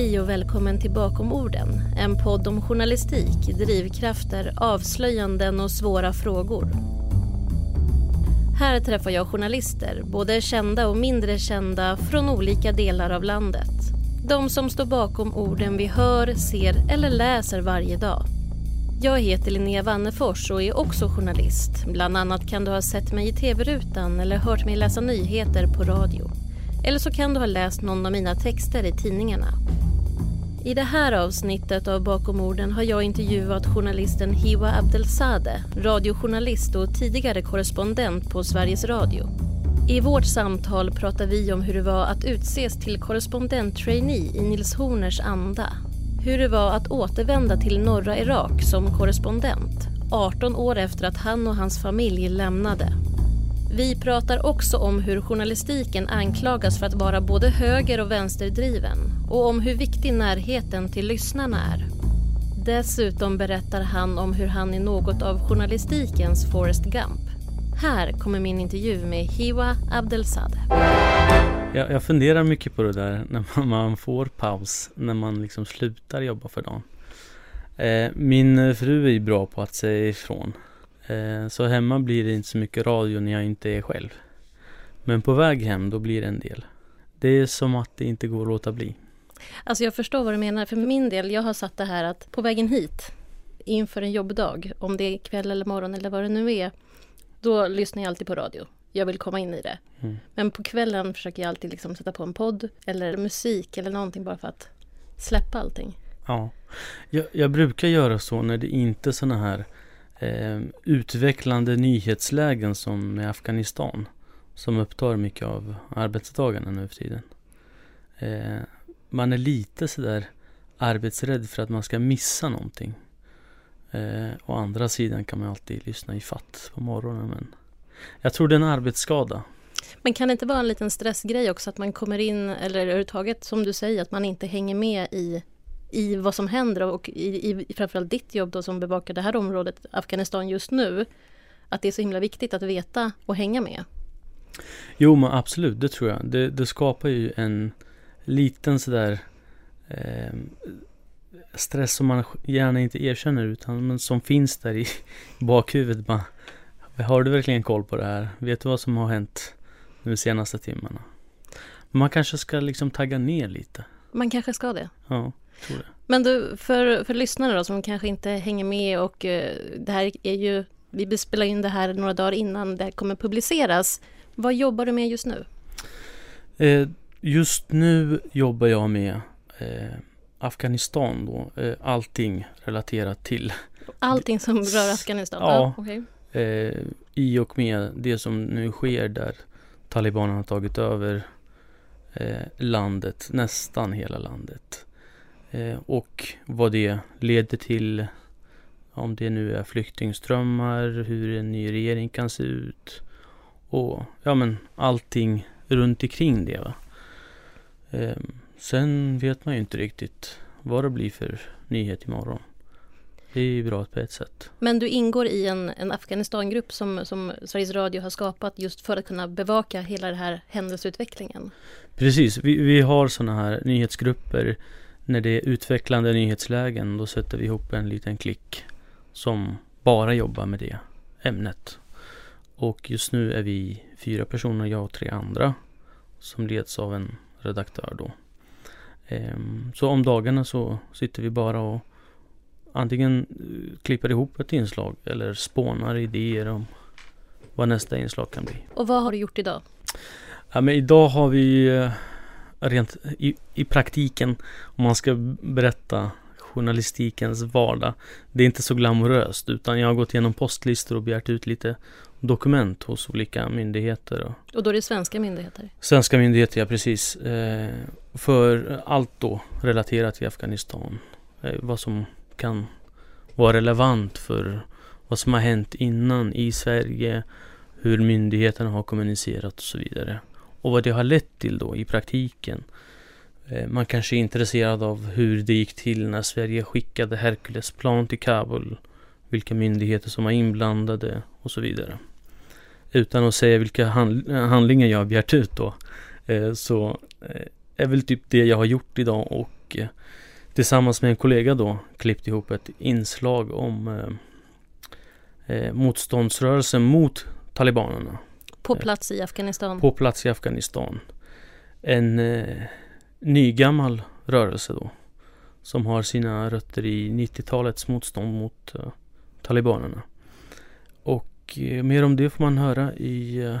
Hej och välkommen till Bakom orden, en podd om journalistik, drivkrafter, avslöjanden och svåra frågor. Här träffar jag journalister, både kända och mindre kända, från olika delar av landet. De som står bakom orden vi hör, ser eller läser varje dag. Jag heter Linnea Wannefors och är också journalist. Bland annat kan du ha sett mig i tv-rutan eller hört mig läsa nyheter på radio. Eller så kan du ha läst någon av mina texter i tidningarna. I det här avsnittet av Bakom orden har jag intervjuat journalisten Hiwa Abdelzadeh, radiojournalist och tidigare korrespondent på Sveriges Radio. I vårt samtal pratar vi om hur det var att utses till korrespondent-trainee i Nils Horners anda. Hur det var att återvända till norra Irak som korrespondent 18 år efter att han och hans familj lämnade. Vi pratar också om hur journalistiken anklagas för att vara både höger och vänsterdriven och om hur viktig närheten till lyssnarna är. Dessutom berättar han om hur han är något av journalistikens Forrest Gump. Här kommer min intervju med Hiwa Abdelzadeh. Jag, jag funderar mycket på det där när man får paus, när man liksom slutar jobba för dagen. Eh, min fru är bra på att säga ifrån. Eh, så hemma blir det inte så mycket radio när jag inte är själv. Men på väg hem, då blir det en del. Det är som att det inte går att låta bli. Alltså jag förstår vad du menar. För min del, jag har satt det här att på vägen hit inför en jobbdag, om det är kväll eller morgon eller vad det nu är, då lyssnar jag alltid på radio. Jag vill komma in i det. Mm. Men på kvällen försöker jag alltid liksom sätta på en podd eller musik eller någonting bara för att släppa allting. Ja, jag, jag brukar göra så när det inte är sådana här eh, utvecklande nyhetslägen som med Afghanistan. Som upptar mycket av arbetsdagarna nu för tiden. Eh, man är lite sådär arbetsrädd för att man ska missa någonting. Eh, å andra sidan kan man alltid lyssna i fatt på morgonen. Men jag tror det är en arbetsskada. Men kan det inte vara en liten stressgrej också att man kommer in, eller överhuvudtaget som du säger, att man inte hänger med i i vad som händer och i, i framförallt ditt jobb då som bevakar det här området, Afghanistan just nu, att det är så himla viktigt att veta och hänga med? Jo men absolut, det tror jag. Det, det skapar ju en liten sådär eh, stress som man gärna inte erkänner utan men som finns där i bakhuvudet. Bara, har du verkligen koll på det här? Vet du vad som har hänt de senaste timmarna? Man kanske ska liksom tagga ner lite. Man kanske ska det. Ja, tror det. Men du, för, för lyssnare då som kanske inte hänger med och uh, det här är ju, vi spelar in det här några dagar innan det här kommer publiceras. Vad jobbar du med just nu? Eh, just nu jobbar jag med eh, Afghanistan då, eh, allting relaterat till Allting som rör Afghanistan? Ja, ja okay. eh, i och med det som nu sker där talibanerna har tagit över eh, landet, nästan hela landet. Eh, och vad det leder till, om det nu är flyktingströmmar, hur en ny regering kan se ut och ja men allting runt omkring det. Va? Eh, sen vet man ju inte riktigt vad det blir för nyhet imorgon. Det är ju bra på ett sätt. Men du ingår i en, en Afghanistangrupp som, som Sveriges Radio har skapat just för att kunna bevaka hela den här händelseutvecklingen? Precis, vi, vi har sådana här nyhetsgrupper. När det är utvecklande nyhetslägen då sätter vi ihop en liten klick som bara jobbar med det ämnet. Och just nu är vi fyra personer, jag och tre andra som leds av en redaktör då. Ehm, så om dagarna så sitter vi bara och antingen eh, klipper ihop ett inslag eller spånar idéer om vad nästa inslag kan bli. Och vad har du gjort idag? Ja, men idag har vi eh, rent i, i praktiken, om man ska berätta journalistikens vardag. Det är inte så glamoröst utan jag har gått igenom postlistor och begärt ut lite dokument hos olika myndigheter. Och, och då är det svenska myndigheter? Svenska myndigheter, ja precis. Eh, för allt då relaterat till Afghanistan. Eh, vad som kan vara relevant för vad som har hänt innan i Sverige, hur myndigheterna har kommunicerat och så vidare. Och vad det har lett till då i praktiken. Eh, man kanske är intresserad av hur det gick till när Sverige skickade Herculesplan till Kabul. Vilka myndigheter som var inblandade och så vidare. Utan att säga vilka handlingar jag har begärt ut då. Eh, så eh, är väl typ det jag har gjort idag och tillsammans med en kollega då klippt ihop ett inslag om motståndsrörelsen mot talibanerna. På plats i Afghanistan? På plats i Afghanistan. En eh, nygammal rörelse då. Som har sina rötter i 90-talets motstånd mot eh, talibanerna. Och eh, mer om det får man höra i eh,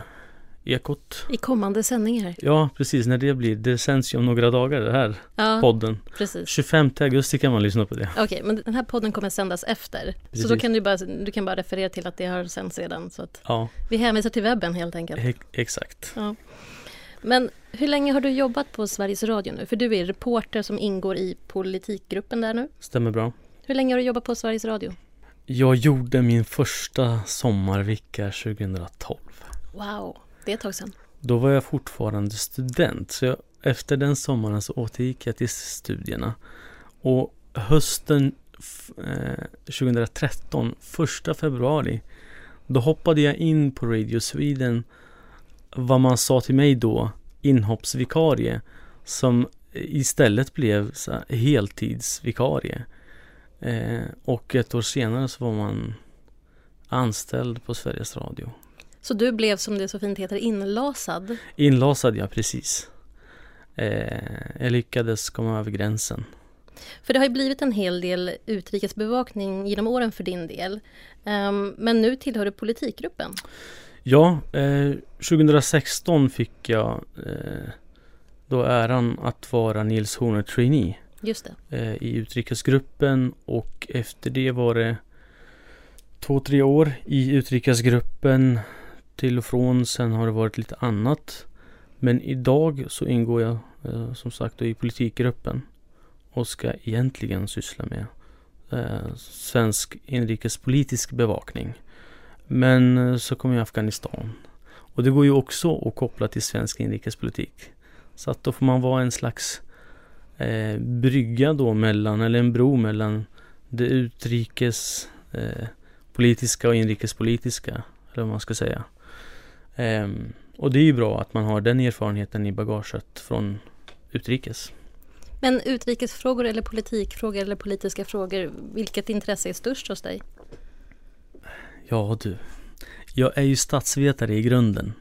Ekot. I kommande sändningar? Ja, precis. När det blir. Det sänds ju om några dagar det här ja, podden. Precis. 25 augusti kan man lyssna på det. Okej, okay, men den här podden kommer sändas efter. Precis. Så då kan du bara, du kan bara referera till att det har sänds redan. Så att ja. Vi hänvisar till webben helt enkelt. E exakt. Ja. Men hur länge har du jobbat på Sveriges Radio nu? För du är reporter som ingår i politikgruppen där nu. Stämmer bra. Hur länge har du jobbat på Sveriges Radio? Jag gjorde min första sommarvecka 2012. Wow, det är ett tag sedan. Då var jag fortfarande student. Så jag, efter den sommaren så återgick jag till studierna. Och hösten eh, 2013, första februari, då hoppade jag in på Radio Sweden vad man sa till mig då, inhoppsvikarie, som istället blev så här, heltidsvikarie. Eh, och ett år senare så var man anställd på Sveriges Radio. Så du blev som det så fint heter inlasad? Inlasad, ja precis. Eh, jag lyckades komma över gränsen. För det har ju blivit en hel del utrikesbevakning genom åren för din del. Um, men nu tillhör du politikgruppen. Ja, eh, 2016 fick jag eh, då äran att vara Nils Horner trainee. Just det. Eh, I utrikesgruppen och efter det var det två, tre år i utrikesgruppen till och från. Sen har det varit lite annat. Men idag så ingår jag eh, som sagt i politikgruppen och ska egentligen syssla med eh, svensk inrikespolitisk bevakning. Men eh, så kommer ju Afghanistan. Och det går ju också att koppla till svensk inrikespolitik. Så att då får man vara en slags eh, brygga då mellan, eller en bro mellan det utrikes eh, politiska och inrikespolitiska, eller vad man ska säga. Eh, och det är ju bra att man har den erfarenheten i bagaget från utrikes. Men utrikesfrågor eller politikfrågor eller politiska frågor, vilket intresse är störst hos dig? Ja du, jag är ju statsvetare i grunden.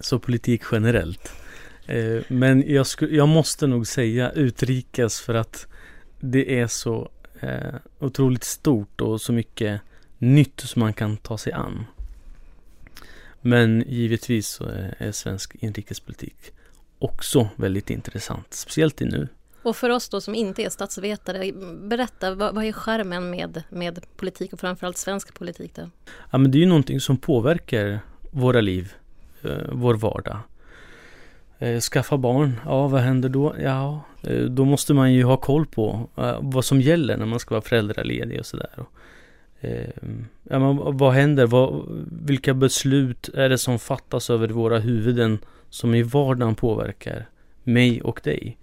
Så politik generellt. Eh, men jag, jag måste nog säga utrikes för att det är så eh, otroligt stort och så mycket nytt som man kan ta sig an. Men givetvis så är, svensk inrikespolitik också väldigt intressant, speciellt i nu. Och för oss då som inte är statsvetare, berätta vad, vad är skärmen med, med politik och framförallt svensk politik då? Ja men det är ju någonting som påverkar våra liv, eh, vår vardag. Eh, skaffa barn, ja vad händer då? Ja, eh, då måste man ju ha koll på vad som gäller när man ska vara föräldraledig och sådär. Eh, ja, men vad händer? Vad, vilka beslut är det som fattas över våra huvuden som i vardagen påverkar mig och dig?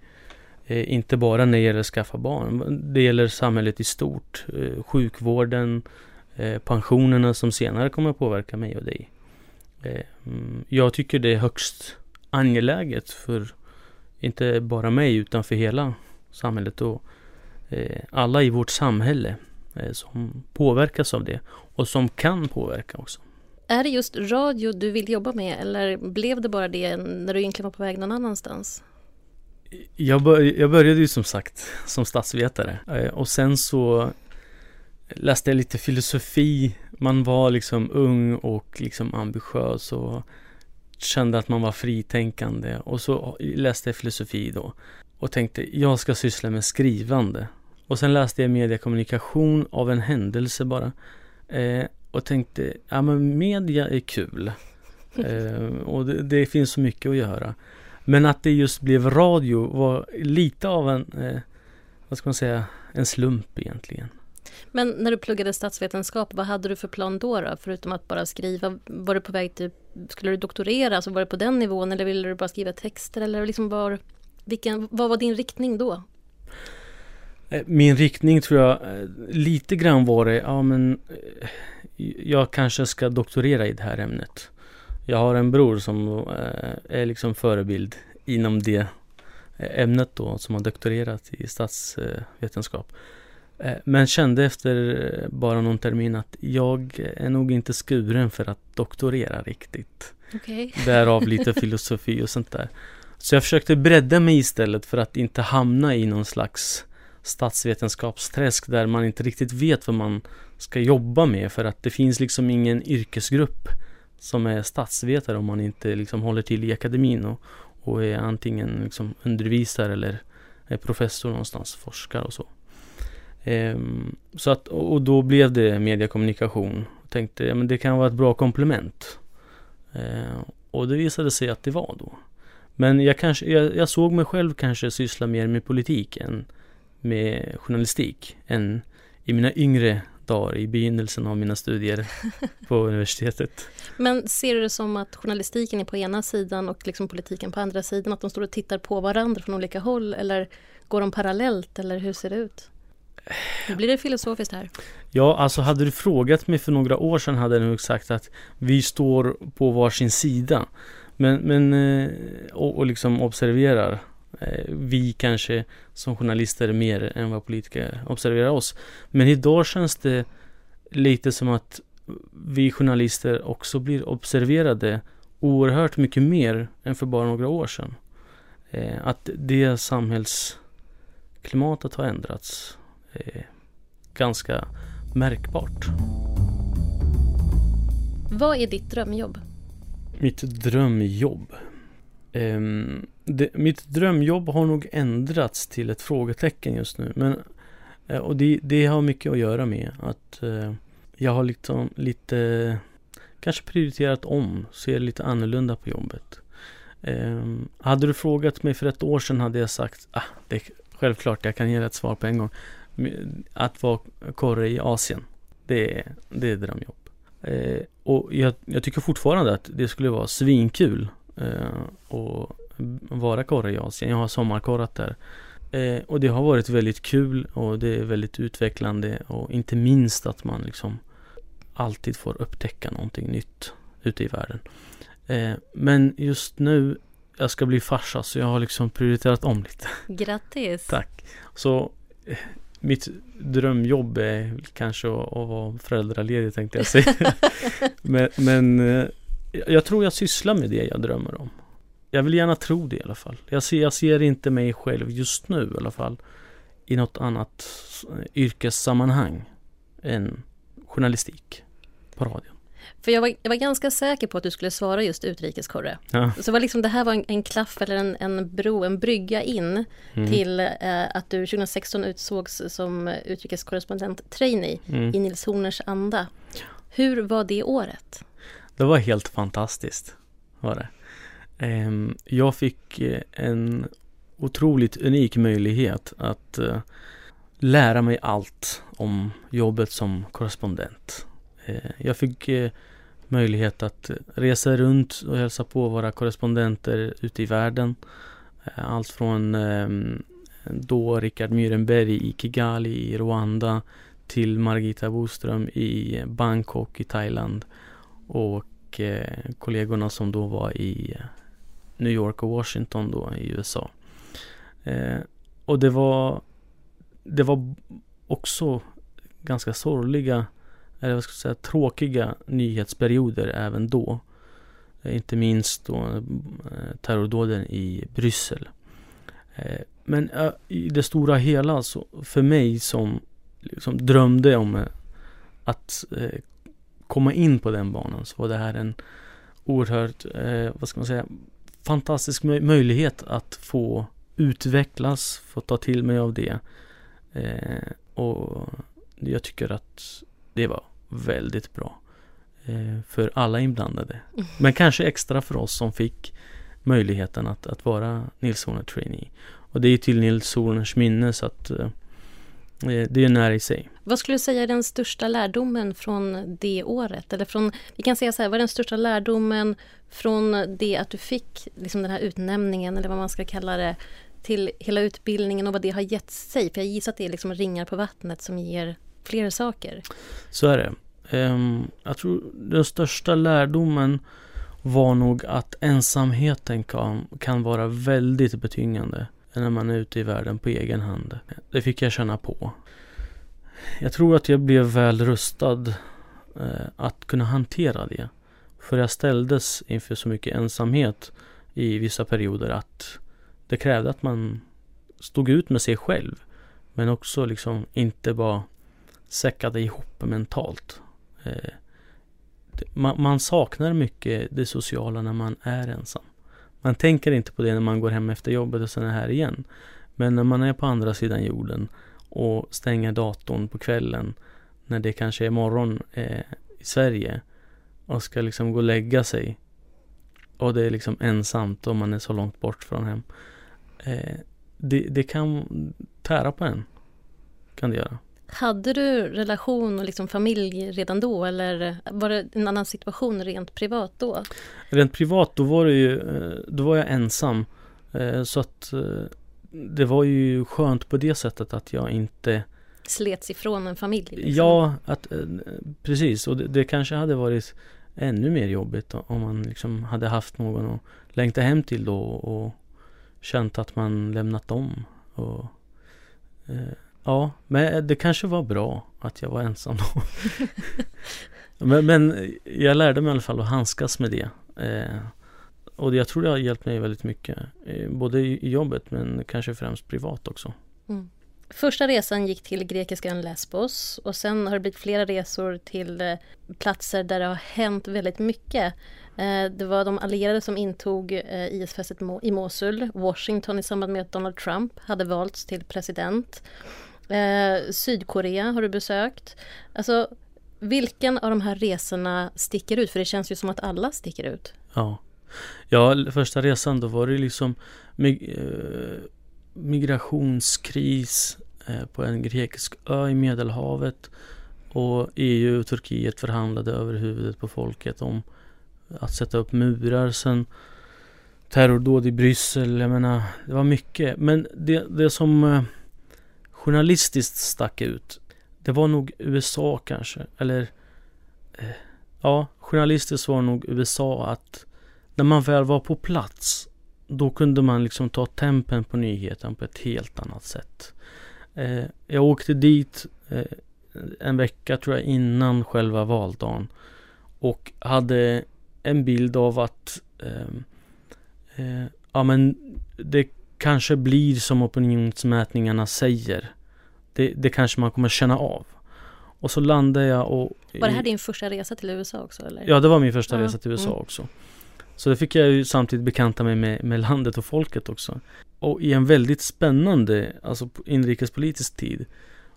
Eh, inte bara när det gäller att skaffa barn. Det gäller samhället i stort. Eh, sjukvården, eh, pensionerna som senare kommer att påverka mig och dig. Ehm, jag tycker det är högst angeläget för inte bara mig utan för hela samhället och eh, alla i vårt samhälle som påverkas av det och som kan påverka också. Är det just radio du vill jobba med eller blev det bara det när du egentligen var på väg någon annanstans? Jag, bör, jag började ju som sagt som statsvetare eh, och sen så läste jag lite filosofi. Man var liksom ung och liksom ambitiös och kände att man var fritänkande och så läste jag filosofi då och tänkte jag ska syssla med skrivande. Och sen läste jag mediekommunikation av en händelse bara eh, och tänkte ja men media är kul eh, och det, det finns så mycket att göra. Men att det just blev radio var lite av en, eh, vad ska man säga, en slump egentligen. Men när du pluggade statsvetenskap, vad hade du för plan då, då? Förutom att bara skriva, var du på väg till, skulle du doktorera, alltså var det på den nivån eller ville du bara skriva texter eller liksom var, vilken, vad var din riktning då? Eh, min riktning tror jag eh, lite grann var det, ja men eh, jag kanske ska doktorera i det här ämnet. Jag har en bror som är liksom förebild inom det ämnet då som har doktorerat i statsvetenskap. Men kände efter bara någon termin att jag är nog inte skuren för att doktorera riktigt. Okay. Därav lite filosofi och sånt där. Så jag försökte bredda mig istället för att inte hamna i någon slags statsvetenskapsträsk där man inte riktigt vet vad man ska jobba med för att det finns liksom ingen yrkesgrupp som är statsvetare om man inte liksom håller till i akademin och, och är antingen liksom undervisare eller är professor någonstans, forskar och så. Ehm, så att, och då blev det mediekommunikation. Jag tänkte, ja men det kan vara ett bra komplement. Ehm, och det visade sig att det var då. Men jag, kanske, jag, jag, såg mig själv kanske syssla mer med politik än med journalistik. Än i mina yngre dagar i begynnelsen av mina studier på universitetet. Men ser du det som att journalistiken är på ena sidan och liksom politiken på andra sidan? Att de står och tittar på varandra från olika håll eller går de parallellt eller hur ser det ut? Nu blir det filosofiskt här. Ja, alltså hade du frågat mig för några år sedan hade jag nog sagt att vi står på varsin sida. Men, men eh, och, och liksom observerar vi kanske som journalister mer än vad politiker observerar oss. Men idag känns det lite som att vi journalister också blir observerade oerhört mycket mer än för bara några år sedan. Eh, att det samhällsklimatet har ändrats ganska märkbart. Vad är ditt drömjobb? Mitt drömjobb? Um, det, mitt drömjobb har nog ändrats till ett frågetecken just nu. Men, uh, och det, det, har mycket att göra med att uh, jag har liksom lite kanske prioriterat om, ser lite annorlunda på jobbet. Um, hade du frågat mig för ett år sedan hade jag sagt ah, det är självklart jag kan ge ett svar på en gång. Att vara korre i Asien, det är, det är drömjobb. Uh, och jag, jag, tycker fortfarande att det skulle vara svinkul eh, att vara korre i Asien. Jag har sommarkorrat där. Eh, och det har varit väldigt kul och det är väldigt utvecklande och inte minst att man liksom alltid får upptäcka någonting nytt ute i världen. Eh, men just nu, jag ska bli farsa så jag har liksom prioriterat om lite. Grattis! Tack! Så mitt drömjobb är kanske att, att vara föräldraledig tänkte jag säga. men, men jag tror jag sysslar med det jag drömmer om. Jag vill gärna tro det i alla fall. Jag ser, jag ser inte mig själv just nu i alla fall i något annat yrkessammanhang än journalistik på radion. För jag var, jag var ganska säker på att du skulle svara just utrikeskorre. Ja. Så var liksom, det här var en, en klaff eller en, en bro, en brygga in mm. till eh, att du 2016 utsågs som utrikeskorrespondent trainee mm. i Nils Horners anda. Hur var det året? Det var helt fantastiskt. Var det. Ehm, jag fick eh, en otroligt unik möjlighet att eh, lära mig allt om jobbet som korrespondent. Eh, jag fick möjlighet att resa runt och hälsa på våra korrespondenter ute i världen. Allt från ehm, då Richard Myrenberg i Kigali i Rwanda till Margita Boström i Bangkok i Thailand och eh, kollegorna som då var i eh, New York och Washington då i USA. Eh, och det var det var också ganska sorgliga eller vad ska jag säga, tråkiga nyhetsperioder även då. Eh, inte minst då eh, terrordåden i Bryssel. Eh, men i det stora hela så för mig som liksom drömde om att komma in på den banan så var det här en oerhört, vad ska man säga, fantastisk möjlighet att få utvecklas, få ta till mig av det. och jag tycker att det var väldigt bra. Eh, för alla inblandade. Mm. Men kanske extra för oss som fick möjligheten att, att vara Nils Horner trainee. Och det är till Nils Horners minne så att eh, eh, det är nära i sig. Vad skulle du säga är den största lärdomen från det året? Eller från, vi kan säga så här, vad är den största lärdomen från det att du fick liksom den här utnämningen eller vad man ska kalla det till hela utbildningen och vad det har gett sig? För jag gissar att det är liksom ringar på vattnet som ger fler saker. Så är det. Ehm, jag tror den största lärdomen var nog att ensamheten kan, kan vara väldigt betyngande. när man är ute i världen på egen hand. Det fick jag känna på. Jag tror att jag blev väl rustad eh, att kunna hantera det. För jag ställdes inför så mycket ensamhet i vissa perioder att det krävde att man stod ut med sig själv. Men också liksom inte bara säckade ihop mentalt. Eh, man, man, saknar mycket det sociala när man är ensam. Man tänker inte på det när man går hem efter jobbet och sen är här igen. Men när man är på andra sidan jorden och stänger datorn på kvällen när det kanske är morgon eh, i Sverige och ska liksom gå och lägga sig och det är liksom ensamt och man är så långt bort från hem. Eh, det, det kan tära på en. Kan det göra. Hade du relation och liksom familj redan då eller var det en annan situation rent privat då? Rent privat då var det ju, eh, då var jag ensam. Eh, så att eh, det var ju skönt på det sättet att jag inte Slets ifrån en familj? Liksom. Ja, att, precis. Och det, det, kanske hade varit ännu mer jobbigt om man liksom hade haft någon att längta hem till då och känt att man lämnat dem. Och, eh, ja, men det kanske var bra att jag var ensam då. men, men, jag lärde mig i alla fall att handskas med det. Eh, och jag tror det har hjälpt mig väldigt mycket. Eh, både i jobbet men kanske främst privat också. Mm. Första resan gick till grekiskan Lesbos och sen har det blivit flera resor till eh, platser där det har hänt väldigt mycket. Eh, det var de allierade som intog IS-fästet i Mosul, Washington i samband med att Donald Trump hade valts till president. Sydkorea har du besökt. Alltså, vilken av de här resorna sticker ut? För det känns ju som att alla sticker ut. Ja, ja första resan då var det liksom eh, migrationskris eh, på en grekisk ö i Medelhavet och EU och Turkiet förhandlade över huvudet på folket om att sätta upp murar. Sen terrordåd i Bryssel, jag menar, det var mycket. Men det, det som eh, journalistiskt stack ut, det var nog USA kanske, eller eh, ja, journalistiskt var nog USA att när man väl var på plats då kunde man liksom ta tempen på nyheten på ett helt annat sätt. Eh, jag åkte dit eh, en vecka tror jag innan själva valdagen och hade en bild av att ehm, eh, ja men det kanske blir som opinionsmätningarna säger. Det, det kanske man kommer känna av. Och så landade jag och... Var det här din första resa till USA också? Eller? Ja, det var min första resa till USA mm. också. Så det fick jag ju samtidigt bekanta mig med, med landet och folket också. Och i en väldigt spännande, alltså inrikespolitisk tid.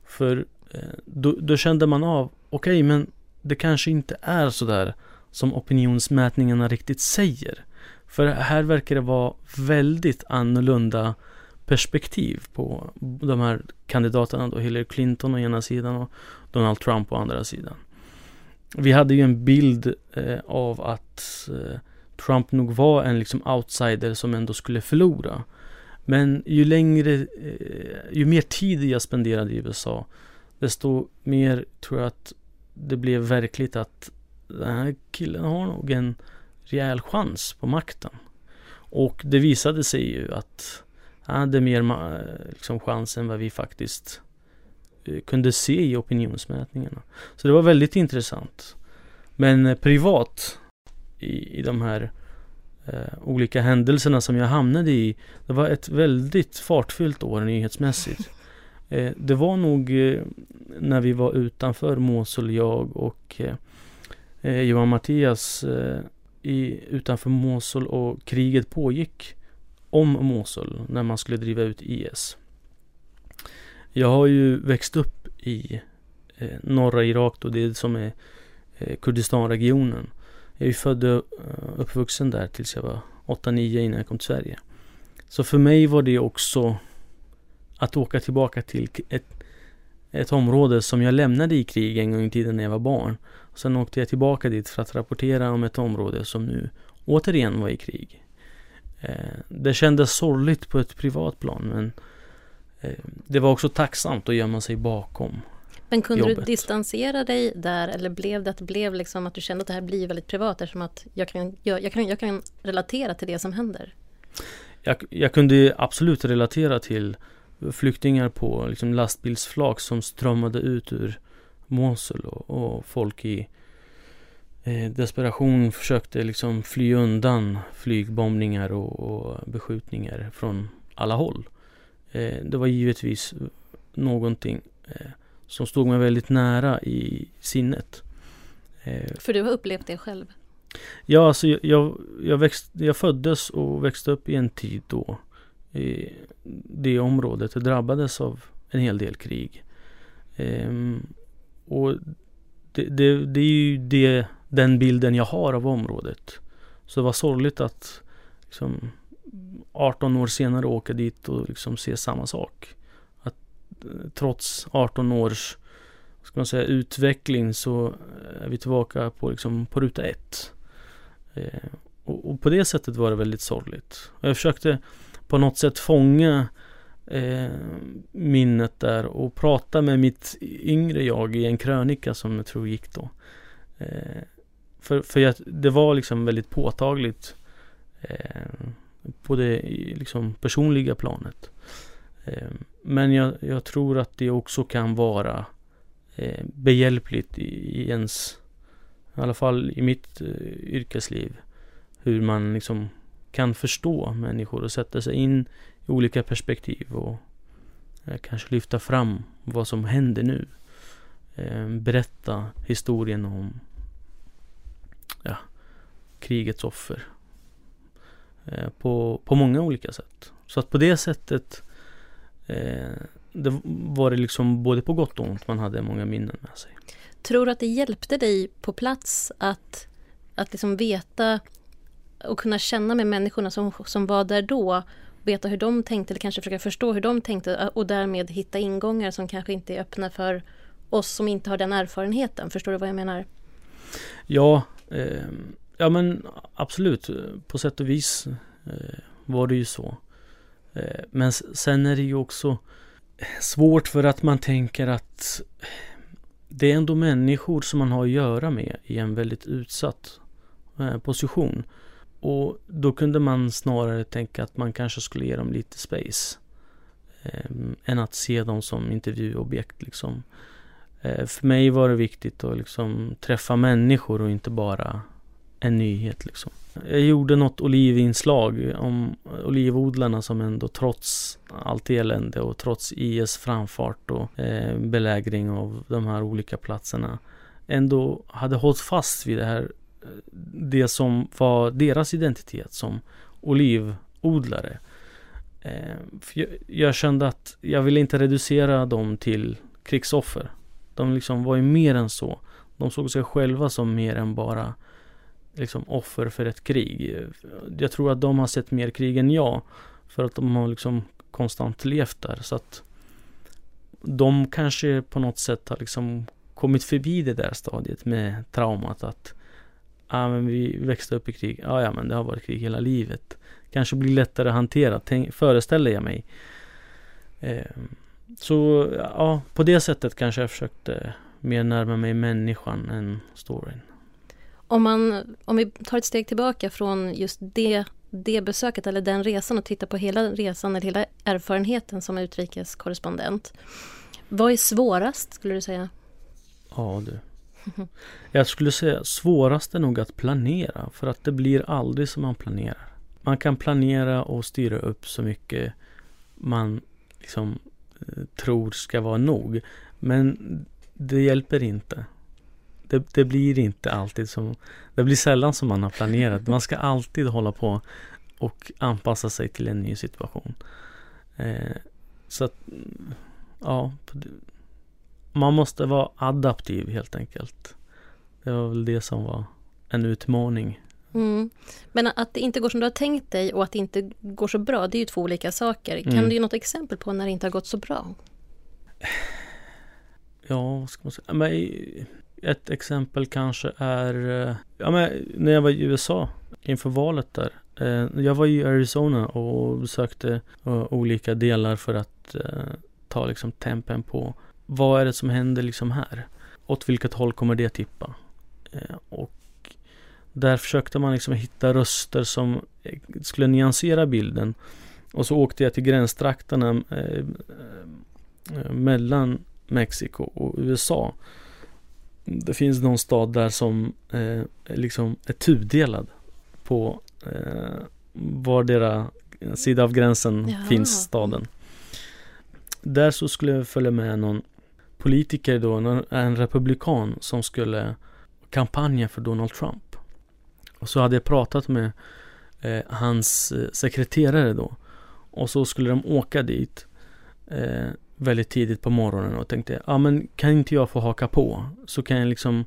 För eh, då, då, kände man av, okej okay, men det kanske inte är sådär som opinionsmätningarna riktigt säger. För här verkar det vara väldigt annorlunda perspektiv på de här kandidaterna då, Hillary Clinton å ena sidan och Donald Trump å andra sidan. Vi hade ju en bild eh, av att eh, Trump nog var en liksom outsider som ändå skulle förlora. Men ju längre, eh, ju mer tid jag spenderade i USA, desto mer tror jag att det blev verkligt att den här killen har nog en rejäl chans på makten. Och det visade sig ju att han hade mer liksom, chans än vad vi faktiskt eh, kunde se i opinionsmätningarna. Så det var väldigt intressant. Men eh, privat i, i de här eh, olika händelserna som jag hamnade i. Det var ett väldigt fartfyllt år nyhetsmässigt. Eh, det var nog eh, när vi var utanför Mosul, jag och eh, eh, Johan Mattias eh, i, utanför Mosul och kriget pågick om Mosul när man skulle driva ut IS. Jag har ju växt upp i norra Irak då, det som är Kurdistanregionen. Jag är ju född och eh, uppvuxen där tills jag var 8-9 innan jag kom till Sverige. Så för mig var det också att åka tillbaka till ett, ett område som jag lämnade i krig en gång i tiden när jag var barn. Sen åkte jag tillbaka dit för att rapportera om ett område som nu återigen var i krig. Eh, det kändes sorgligt på ett privat plan men eh, det var också tacksamt att gömma sig bakom men kunde jobbet. du distansera dig där eller blev det att det blev liksom att du kände att det här blir väldigt privat eftersom att jag kan, jag, jag kan, jag kan relatera till det som händer? jag, jag kunde absolut relatera till flyktingar på liksom lastbilsflak som strömmade ut ur Mosul och, och folk i eh, desperation försökte liksom fly undan flygbombningar och, och beskjutningar från alla håll. Eh, det var givetvis någonting eh, som stod mig väldigt nära i sinnet. Eh, För du har upplevt det själv? Ja, alltså jag, jag, jag, växt, jag föddes och växte upp i en tid då i det området det drabbades av en hel del krig. Ehm, och det, det, det, är ju det, den bilden jag har av området. Så det var sorgligt att liksom, 18 år senare åka dit och liksom se samma sak. Eh, trots 18 års ska man säga, utveckling så eh, är vi tillbaka på, liksom, på ruta ett. Eh, och, och, på det sättet var det väldigt sorgligt. Och jag försökte på något sätt fånga eh, minnet där och prata med mitt yngre jag i en krönika som jag tror gick då. Eh, för för jag, det var liksom väldigt påtagligt eh, på det liksom personliga planet. Ehm, men jag, jag, tror att det också kan vara eh, behjälpligt i, i ens, i alla fall i mitt eh, yrkesliv, hur man liksom kan förstå människor och sätta sig in i olika perspektiv och eh, kanske lyfta fram vad som händer nu. Ehm, berätta historien om ja, krigets offer på, på många olika sätt. Så att på det sättet det var det liksom både på gott och ont man hade många minnen med sig. Tror du att det hjälpte dig på plats att, att liksom veta och kunna känna med människorna som, som var där då. Veta hur de tänkte eller kanske försöka förstå hur de tänkte och därmed hitta ingångar som kanske inte är öppna för oss som inte har den erfarenheten. Förstår du vad jag menar? Ja, eh, ja men absolut. På sätt och vis eh, var det ju så. Eh, men sen är det ju också svårt för att man tänker att det är ändå människor som man har att göra med i en väldigt utsatt eh, position. Och då kunde man snarare tänka att man kanske skulle ge dem lite space. Eh, än att se dem som intervjuobjekt liksom. Eh, för mig var det viktigt att liksom träffa människor och inte bara en nyhet liksom. Jag gjorde något olivinslag om olivodlarna som ändå trots allt elände och trots IS framfart och eh, belägring av de här olika platserna ändå hade hållit fast vid det här eh, det som var deras identitet som olivodlare. Eh, jag, jag kände att jag ville inte reducera dem till krigsoffer. De liksom var ju mer än så. De såg sig själva som mer än bara liksom offer för ett krig. Jag tror att de har sett mer krig än jag. För att de har liksom konstant levt där. Så att de kanske på något sätt har liksom kommit förbi det där stadiet med traumat att ah, men vi växte upp i krig. Ja, ja men det har varit krig hela livet. Kanske blir lättare att hantera, tänk, föreställer jag mig. Eh, så ja, på det sättet kanske jag försökte mer närma mig människan än storyn. Om, man, om vi tar ett steg tillbaka från just det, det besöket eller den resan och tittar på hela resan eller hela erfarenheten som utrikeskorrespondent. Vad är svårast skulle du säga? Ja du. Jag skulle säga svårast är nog att planera för att det blir aldrig som man planerar. Man kan planera och styra upp så mycket man liksom eh, tror ska vara nog. Men det hjälper inte. Det, det, blir inte alltid som, det blir sällan som man har planerat. Man ska alltid hålla på och anpassa sig till en ny situation. Eh, så att, ja, man måste vara adaptiv helt enkelt. Det var väl det som var en utmaning. Mm. Men att det inte går som du har tänkt dig och att det inte går så bra, det är ju två olika saker. Kan mm. du ge något exempel på när det inte har gått så bra? Ja, vad ska man säga? Men ett exempel kanske är eh, ja, men när jag var i USA inför valet där. Eh, jag var i Arizona och besökte eh, olika delar för att ta liksom tempen på vad är det som händer liksom här? Åt vilket håll kommer det tippa? Och Där försökte man liksom hitta röster som skulle nyansera bilden. Och så åkte jag till gränstrakterna mellan Mexiko och USA. Det finns någon stad där som eh, liksom är tudelad på eh, vardera sida av gränsen Jaha. finns staden. Där så skulle jag följa med någon politiker då, en republikan som skulle kampanja för Donald Trump. Och så hade jag pratat med eh, hans eh, sekreterare då. Och så skulle de åka dit eh, väldigt tidigt på morgonen och tänkte, ja men kan inte jag få haka på? Så kan jag liksom,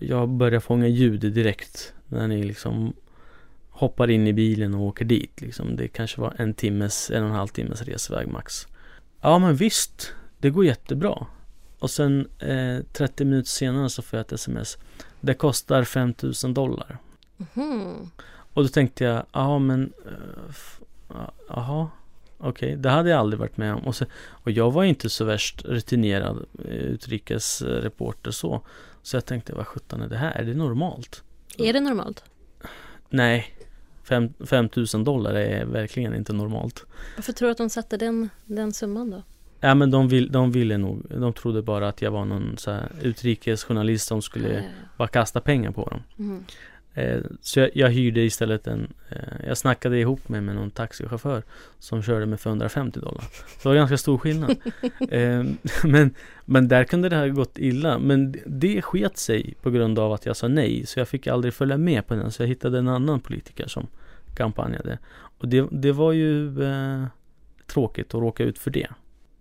jag börjar fånga ljud direkt när ni liksom hoppar in i bilen och åker dit liksom. Det kanske var en timmes, en och en halv timmes resväg max. Ja men visst, det går jättebra. Och sen eh, 30 minuter senare så får jag ett sms. Det kostar 5000 dollar. Mhm. Och då tänkte jag, ja men, eh, f- ja, okej, det hade jag aldrig varit med om. Och, så, och jag var inte så värst rutinerad eh, utrikesreporter så. Så jag tänkte, vad sjutton är det här? Är det normalt? Är det normalt? Nej, fem- 5000 dollar är verkligen inte normalt. Varför tror du att de satte den, den summan då? Ja men de, vill, de ville nog, de trodde bara att jag var någon så utrikesjournalist som skulle Ja, ja, bara kasta pengar på dem. ja. Eh, så jag, jag hyrde istället en, eh, jag snackade ihop mig med någon taxichaufför som körde med för 150 dollar. Det var ganska stor skillnad. eh, men, men där kunde det ha gått illa. Men det- det sket sig på grund av att jag sa nej. Så jag fick aldrig följa med på den. Så jag hittade en annan politiker som kampanjade. Och det, det var ju eh, tråkigt att råka ut för det.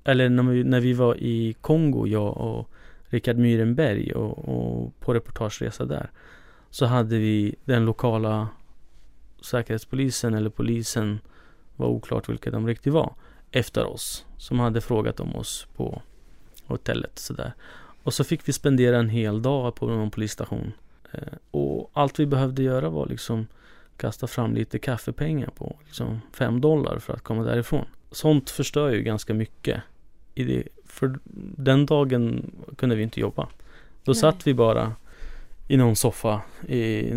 Eller när vi, när vi var i Kongo, jag och Richard Myrenberg och, och på reportageresa där så hade vi den lokala säkerhetspolisen eller polisen var oklart vilka de riktigt var efter oss som hade frågat om oss på hotellet sådär. Och så fick vi spendera en hel dag på någon polisstation. Eh, och allt vi behövde göra var liksom kasta fram lite kaffepengar på liksom fem dollar för att komma därifrån. Sånt förstör ju ganska mycket. I det, för den dagen kunde vi inte jobba. Då Nej. satt vi bara i någon soffa i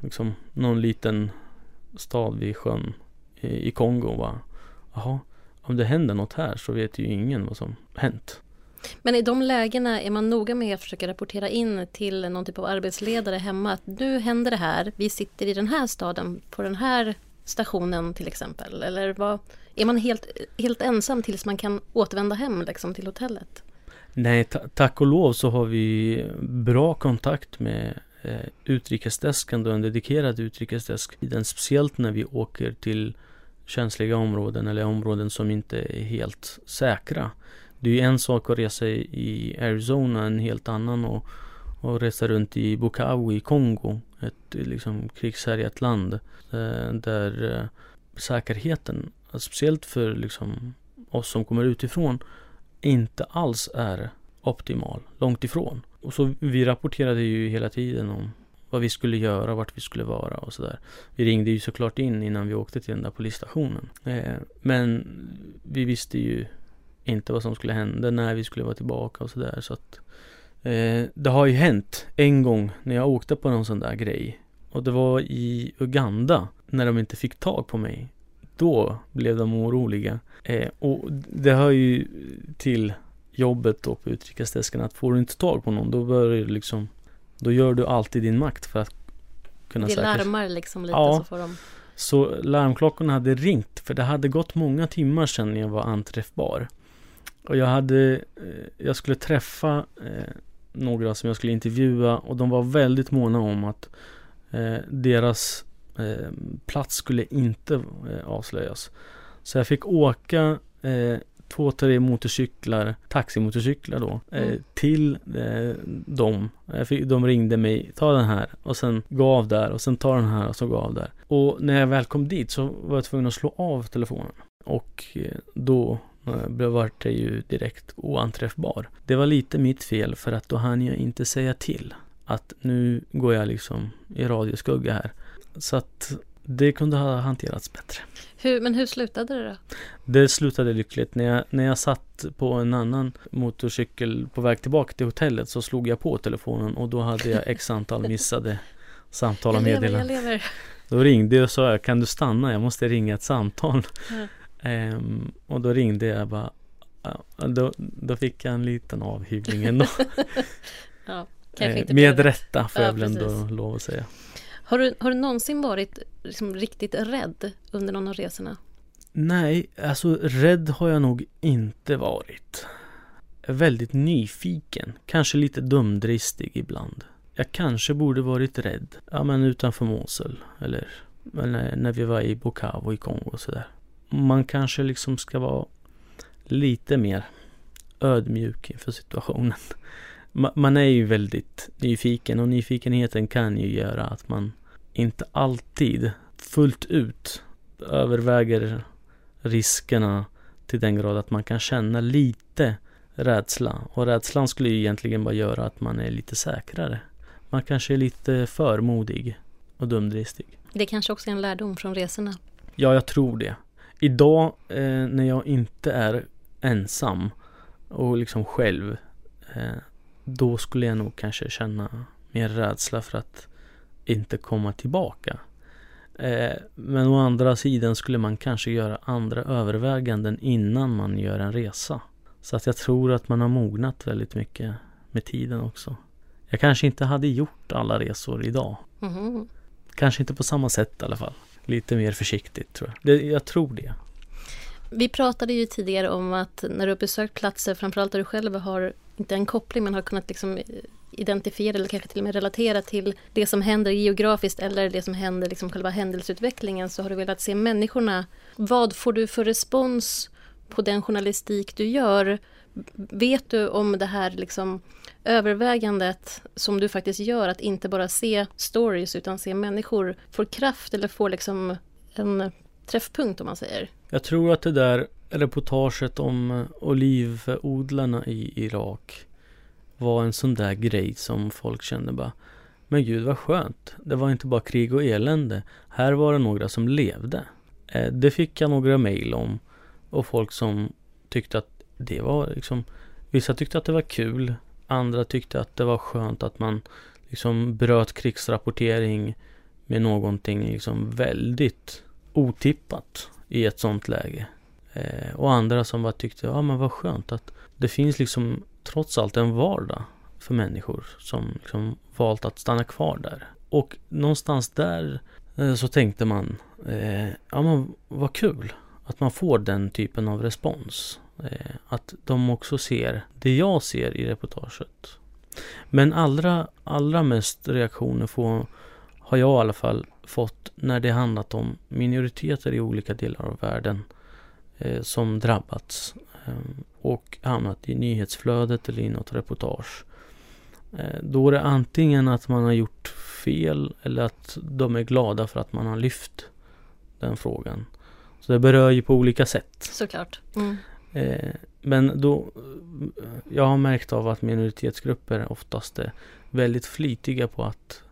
liksom, någon liten stad vid sjön i, i Kongo Va? Jaha, om det händer något här så vet ju ingen vad som hänt. Men i de lägena är man noga med att försöka rapportera in till någon typ av arbetsledare hemma att nu händer det här, vi sitter i den här staden på den här stationen till exempel. Eller vad, är man helt, helt ensam tills man kan återvända hem liksom, till hotellet? Nej, tack och lov så har vi bra kontakt med eh, utrikesdesken, då en dedikerad utrikesdesk. Den, speciellt när vi åker till känsliga områden eller områden som inte är helt säkra. Det är ju en sak att resa i, Arizona, en helt annan och, och resa runt i Bukavu i Kongo, ett liksom krigshärjat land eh, där eh, säkerheten, speciellt för liksom oss som kommer utifrån, inte alls är optimal, långt ifrån. Och så vi rapporterade ju hela tiden om vad vi skulle göra, vart vi skulle vara och sådär. Vi ringde ju såklart in innan vi åkte till den där polisstationen. Eh, men vi visste ju inte vad som skulle hända, när vi skulle vara tillbaka och sådär. Så att eh, det har ju hänt en gång när jag åkte på någon sån där grej. Och det var i Uganda, när de inte fick tag på mig. Då blev de oroliga. Eh, och det hör ju till jobbet då på utrikesdesken att får du inte tag på någon då börjar det liksom Då gör du alltid din makt för att kunna Det säkerställa larmar liksom lite Ja. så får de... Så larmklockorna hade ringt för det hade gått många timmar sedan jag var anträffbar Och jag hade eh, Jag skulle träffa eh, Några som jag skulle intervjua och de var väldigt måna om att eh, Deras eh, plats skulle inte eh, avslöjas Så jag fick åka eh, två, tre motorcyklar, taximotorcyklar då, eh, Mm. till dem. Jag fick, de ringde mig, ta den här och sen gå av där och sen ta den här och så gå av där. Och när jag väl kom dit så var jag tvungen att slå av telefonen. Och då blev det ju direkt oanträffbar. Det var lite mitt fel för att då hann jag inte säga till att nu går jag liksom i radioskugga här. Så att det kunde ha hanterats bättre. Hur, men hur slutade det då? Det slutade lyckligt. När jag, när jag satt på en annan motorcykel på väg tillbaka till hotellet så slog jag på telefonen och då hade jag x antal missade samtal och meddelanden. Då ringde jag och sa, kan du stanna? Jag måste ringa ett samtal. Ja. Ehm, och då ringde jag bara, då, då fick jag en liten avhyvling ändå. Ja, Eh, inte med rätta får Ja, jag väl ändå lov att säga. Har du, har du någonsin varit liksom riktigt rädd under någon av resorna? Nej, alltså rädd har jag nog inte varit. Väldigt nyfiken, kanske lite dumdristig ibland. Jag kanske borde varit rädd, ja men utanför Mosul eller, eller när vi var i Bukavu i Kongo och sådär. Man kanske liksom ska vara lite mer ödmjuk inför situationen. Ma- Man är ju väldigt nyfiken och nyfikenheten kan ju göra att man inte alltid fullt ut överväger riskerna till den grad att man kan känna lite rädsla. Och rädslan skulle ju egentligen bara göra att man är lite säkrare. Man kanske är lite för modig och dumdristig. Det kanske också är en lärdom från resorna. Ja, jag tror det. Idag eh, när jag inte är ensam och liksom själv eh, då skulle jag nog kanske känna mer rädsla för att inte komma tillbaka. Eh, men å andra sidan skulle man kanske göra andra överväganden innan man gör en resa. Så att jag tror att man har mognat väldigt mycket med tiden också. Jag kanske inte hade gjort alla resor idag. Mhm. Kanske inte på samma sätt i alla fall. Lite mer försiktigt tror jag. Det, jag tror det. Vi pratade ju tidigare om att när du har besökt platser, framförallt där du själv har, inte en koppling, men har kunnat liksom eh, identifiera eller kanske till och med relatera till det som händer geografiskt eller det som händer, liksom själva händelseutvecklingen, så har du velat se människorna. Vad får du för respons på den journalistik du gör? Vet du om det här liksom övervägandet som du faktiskt gör, att inte bara se stories utan se människor, får kraft eller får liksom en träffpunkt om man säger? Jag tror att det där reportaget om eh, olivodlarna i Irak var en sån där grej som folk kände bara Men gud vad skönt. Det var inte bara krig och elände. Här var det några som levde. Eh, det fick jag några mail om. Och folk som tyckte att det var liksom Vissa tyckte att det var kul. Andra tyckte att det var skönt att man liksom bröt krigsrapportering med någonting liksom väldigt otippat i ett sånt läge. Eh, och andra som bara tyckte, ja men vad skönt att det finns liksom trots allt en vardag för människor som liksom valt att stanna kvar där. Och någonstans där eh, så tänkte man, eh, ja men vad kul att man får den typen av respons. Eh, att de också ser det jag ser i reportaget. Men allra, allra mest reaktioner får, har jag i alla fall fått när det handlat om minoriteter i olika delar av världen eh, som drabbats eh, och hamnat i nyhetsflödet eller i något reportage. Eh, då är det antingen att man har gjort fel eller att de är glada för att man har lyft den frågan. Så det berör ju på olika sätt. Såklart. Mm. Eh, men då, jag har märkt av att minoritetsgrupper oftast är väldigt flitiga på att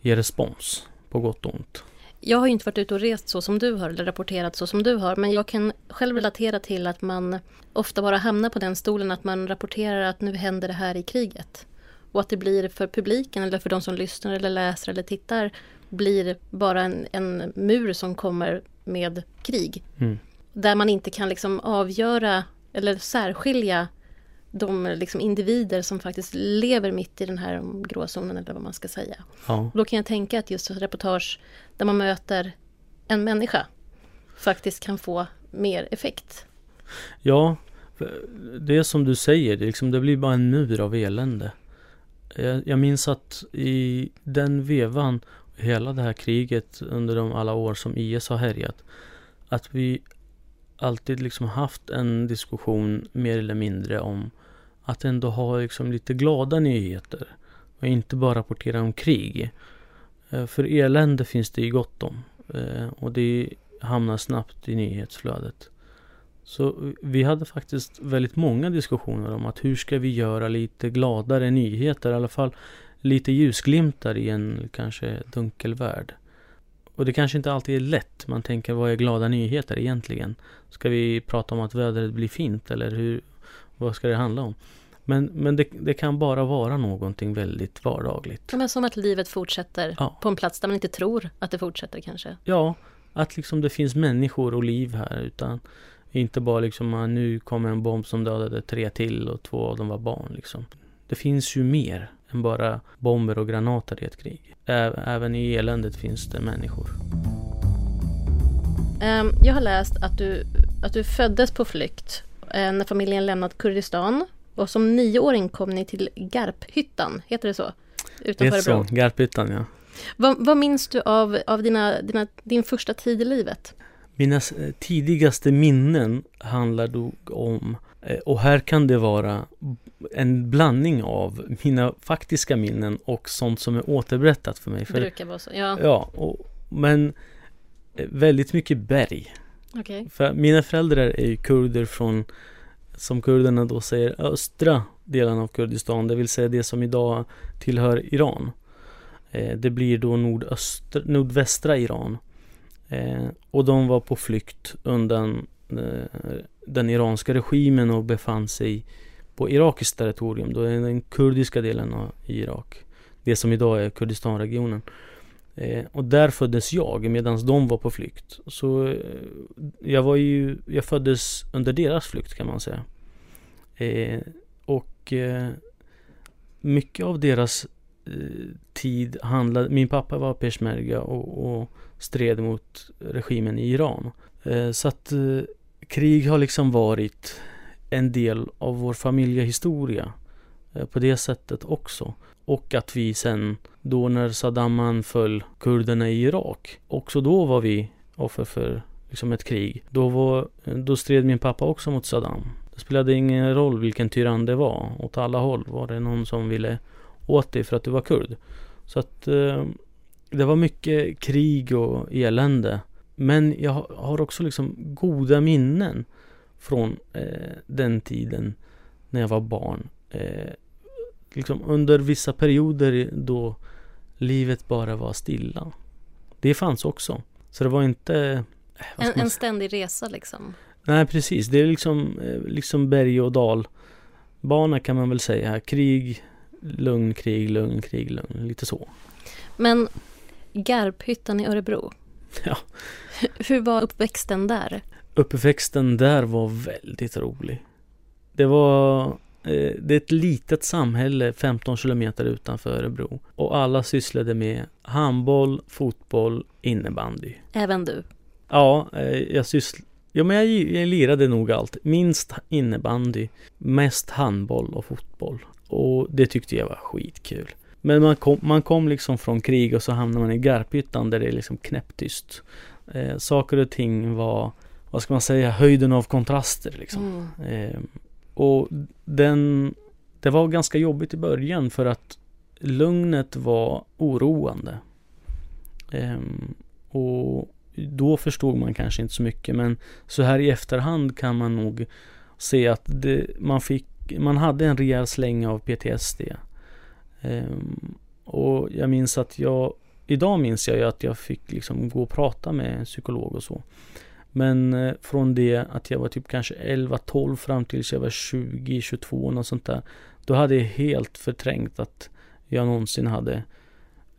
ge respons, på gott och ont. Jag har ju inte varit ute och rest så som du har eller rapporterat så som du har men jag kan själv relatera till att man ofta bara hamnar på den stolen att man rapporterar att nu händer det här i kriget. Och att det blir för publiken eller för de som lyssnar eller läser eller tittar blir bara en, en mur som kommer med krig. Mm. Där man inte kan liksom avgöra eller särskilja de liksom individer som faktiskt lever mitt i den här gråzonen eller vad man ska säga. Ja, Och då kan jag tänka att just reportage där man möter en människa faktiskt kan få mer effekt. ja det är som du säger, det, liksom, det blir bara en mur av elände. Jag, jag minns att i den vevan, hela det här kriget under de alla år som IS har härjat, att vi alltid liksom haft en diskussion mer eller mindre om att ändå ha liksom lite glada nyheter och inte bara rapportera om krig. Eh, för elände finns det ju gott om eh, och det hamnar snabbt i nyhetsflödet. Så vi hade faktiskt väldigt många diskussioner om att hur ska vi göra lite gladare nyheter, i alla fall lite ljusglimtar i en kanske dunkel värld. Och det kanske inte alltid är lätt. Man tänker, vad är glada nyheter egentligen? Ska vi prata om att vädret blir fint eller hur, vad ska det handla om? Men, men det, det kan bara vara någonting väldigt vardagligt. Ja, men som att livet fortsätter Ja. på en plats där man inte tror att det fortsätter kanske. Ja, att liksom det finns människor och liv här utan inte bara liksom ah, nu kommer en bomb som dödade tre till och två av dem var barn liksom. Det finns ju mer än bara bomber och granater i ett krig. Ä- Även i eländet finns det människor. Ehm, Jag har läst att du, att du föddes på flykt när familjen lämnat Kurdistan och som nioåring kom ni till Garphyttan, heter det så? Det är Utanför så, Örebro. Garphyttan ja. Vad, vad minns du av, av dina, dina, din första tid i livet? Mina eh, tidigaste minnen handlar då om, eh, och här kan det vara en blandning av mina faktiska minnen och sånt som är återberättat för mig. Det För, brukar vara så. Ja, ja, och, men eh, väldigt mycket berg. Okay. För mina föräldrar är ju kurder från, som kurderna då säger, östra delen av Kurdistan, det vill säga det som idag tillhör Iran. Eh, det blir då nordöstra, nordvästra Iran. Eh, och de var på flykt undan eh, den iranska regimen och befann sig på irakiskt territorium, då är den kurdiska delen av Irak. Det som idag är Kurdistanregionen. Eh, Eh, och där föddes jag medan de var på flykt. Så eh, jag var ju, jag föddes under deras flykt kan man säga. Eh, och mycket av deras tid handlade, min pappa var peshmerga och, och stred mot regimen i Iran. Så att krig har liksom varit en del av vår familjehistoria på det sättet också. Och att vi sen då när Saddam anföll kurderna i Irak, också då var vi offer för liksom ett krig. Då, var, då stred min pappa också mot Saddam. Det spelade ingen roll vilken tyrann det var. Åt alla håll var det någon som ville åt dig för att du var kurd. Så att eh, det var mycket krig och elände. Men jag har- också liksom goda minnen från eh, den tiden när jag var barn. Eh, liksom under vissa perioder då livet bara var stilla. Det fanns också. Så det var inte... eh, En, en ständig resa liksom. Nej precis, det är liksom, eh, liksom berg och dal bana kan man väl säga. Krig, lugn, krig, lugn, krig, lugn. Lite så. Men Garphyttan i Örebro. Ja. Hur var uppväxten där? Uppväxten där var väldigt rolig. Det var det är ett litet samhälle 15 kilometer utanför Örebro. Och alla sysslade med handboll, fotboll, innebandy. Även du. Ja, eh, jag syssl... Ja, men jag, jag lirade nog allt. Minst innebandy, mest handboll och fotboll. Och det tyckte jag var skitkul. Men man kom, man kom liksom från krig och så hamnade man i Garphyttan där det är liksom knäpptyst. Eh, saker och ting var, vad ska man säga, höjden av kontraster liksom. Mm. Eh, och den, det var ganska jobbigt i början för att lugnet var oroande. Ehm, och då förstod man kanske inte så mycket men så här i efterhand kan man nog se att det, man fick, man hade en rejäl släng av PTSD. Ehm, och jag minns att jag, idag minns jag ju att jag fick liksom gå och prata med en psykolog och så. Men eh, från det att jag var typ kanske 11-12 fram tills jag var 20-22 något sånt där. Då hade jag helt förträngt att jag någonsin hade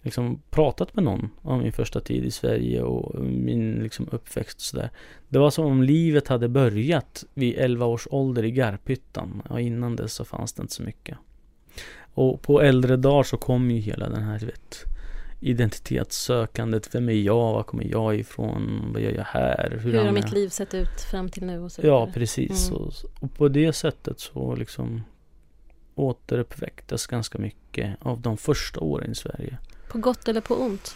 liksom pratat med någon om min första tid i Sverige och min liksom uppväxt och sådär. Det var som om livet hade börjat vid 11 års ålder i Garphyttan. Och innan dess så fanns det inte så mycket. Och på äldre dagar så kom ju hela den här du vet, identitetssökandet. Vem är jag? Var kommer jag ifrån? Vad gör jag här? Hur har hamnar mitt liv sett ut fram till nu och så Ja, precis. Mm. Och, och på det sättet så liksom återuppväcktes ganska mycket av de första åren i Sverige. På gott eller på ont?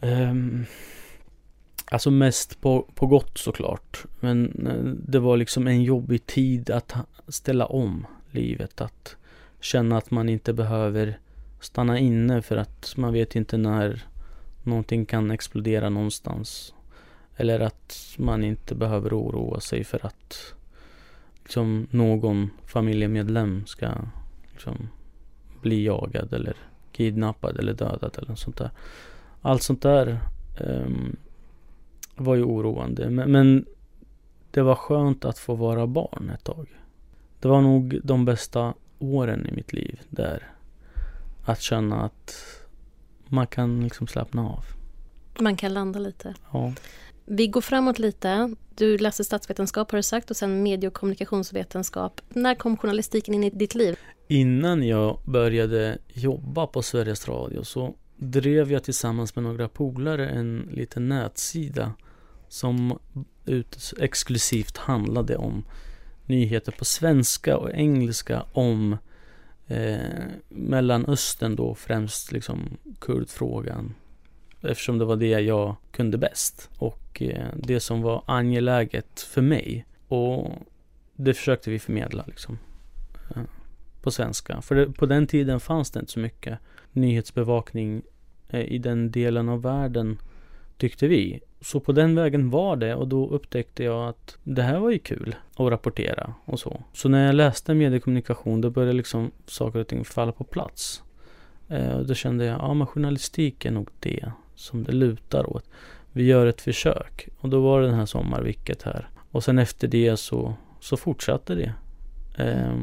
Um, alltså mest på, på gott såklart. Men eh, det var liksom en jobbig tid att ställa om livet. Att känna att man inte behöver stanna inne för att man vet inte när någonting kan explodera någonstans. Eller att man inte behöver oroa sig för att liksom, någon familjemedlem ska liksom, bli jagad eller kidnappad eller dödad eller något sånt där. Allt sånt där um, var ju oroande. Men, men det var skönt att få vara barn ett tag. Det var nog de bästa åren i mitt liv där. Att känna att man kan liksom slappna av. Man kan landa lite. Ja. Vi går framåt lite. Du läste statsvetenskap har du sagt och sen medie och kommunikationsvetenskap. När kom journalistiken in i ditt liv? Innan jag började jobba på Sveriges Radio så drev jag tillsammans med några polare en liten nätsida som ut, exklusivt handlade om nyheter på svenska och engelska om eh, Mellanöstern då främst liksom kurdfrågan. Eftersom det var det jag kunde bäst och eh, det som var angeläget för mig. Och det försökte vi förmedla liksom eh, på svenska. För det, på den tiden fanns det inte så mycket nyhetsbevakning eh, i den delen av världen tyckte vi. Så på den vägen var det och då upptäckte jag att det här var ju kul att rapportera och så. Så när jag läste mediekommunikation då började liksom saker och ting falla på plats. Eh, och då kände jag, ja men journalistik är nog det som det lutar åt. Vi gör ett försök. Och då var det den här sommarvicket här. Och sen efter det så, så fortsatte det. Eh,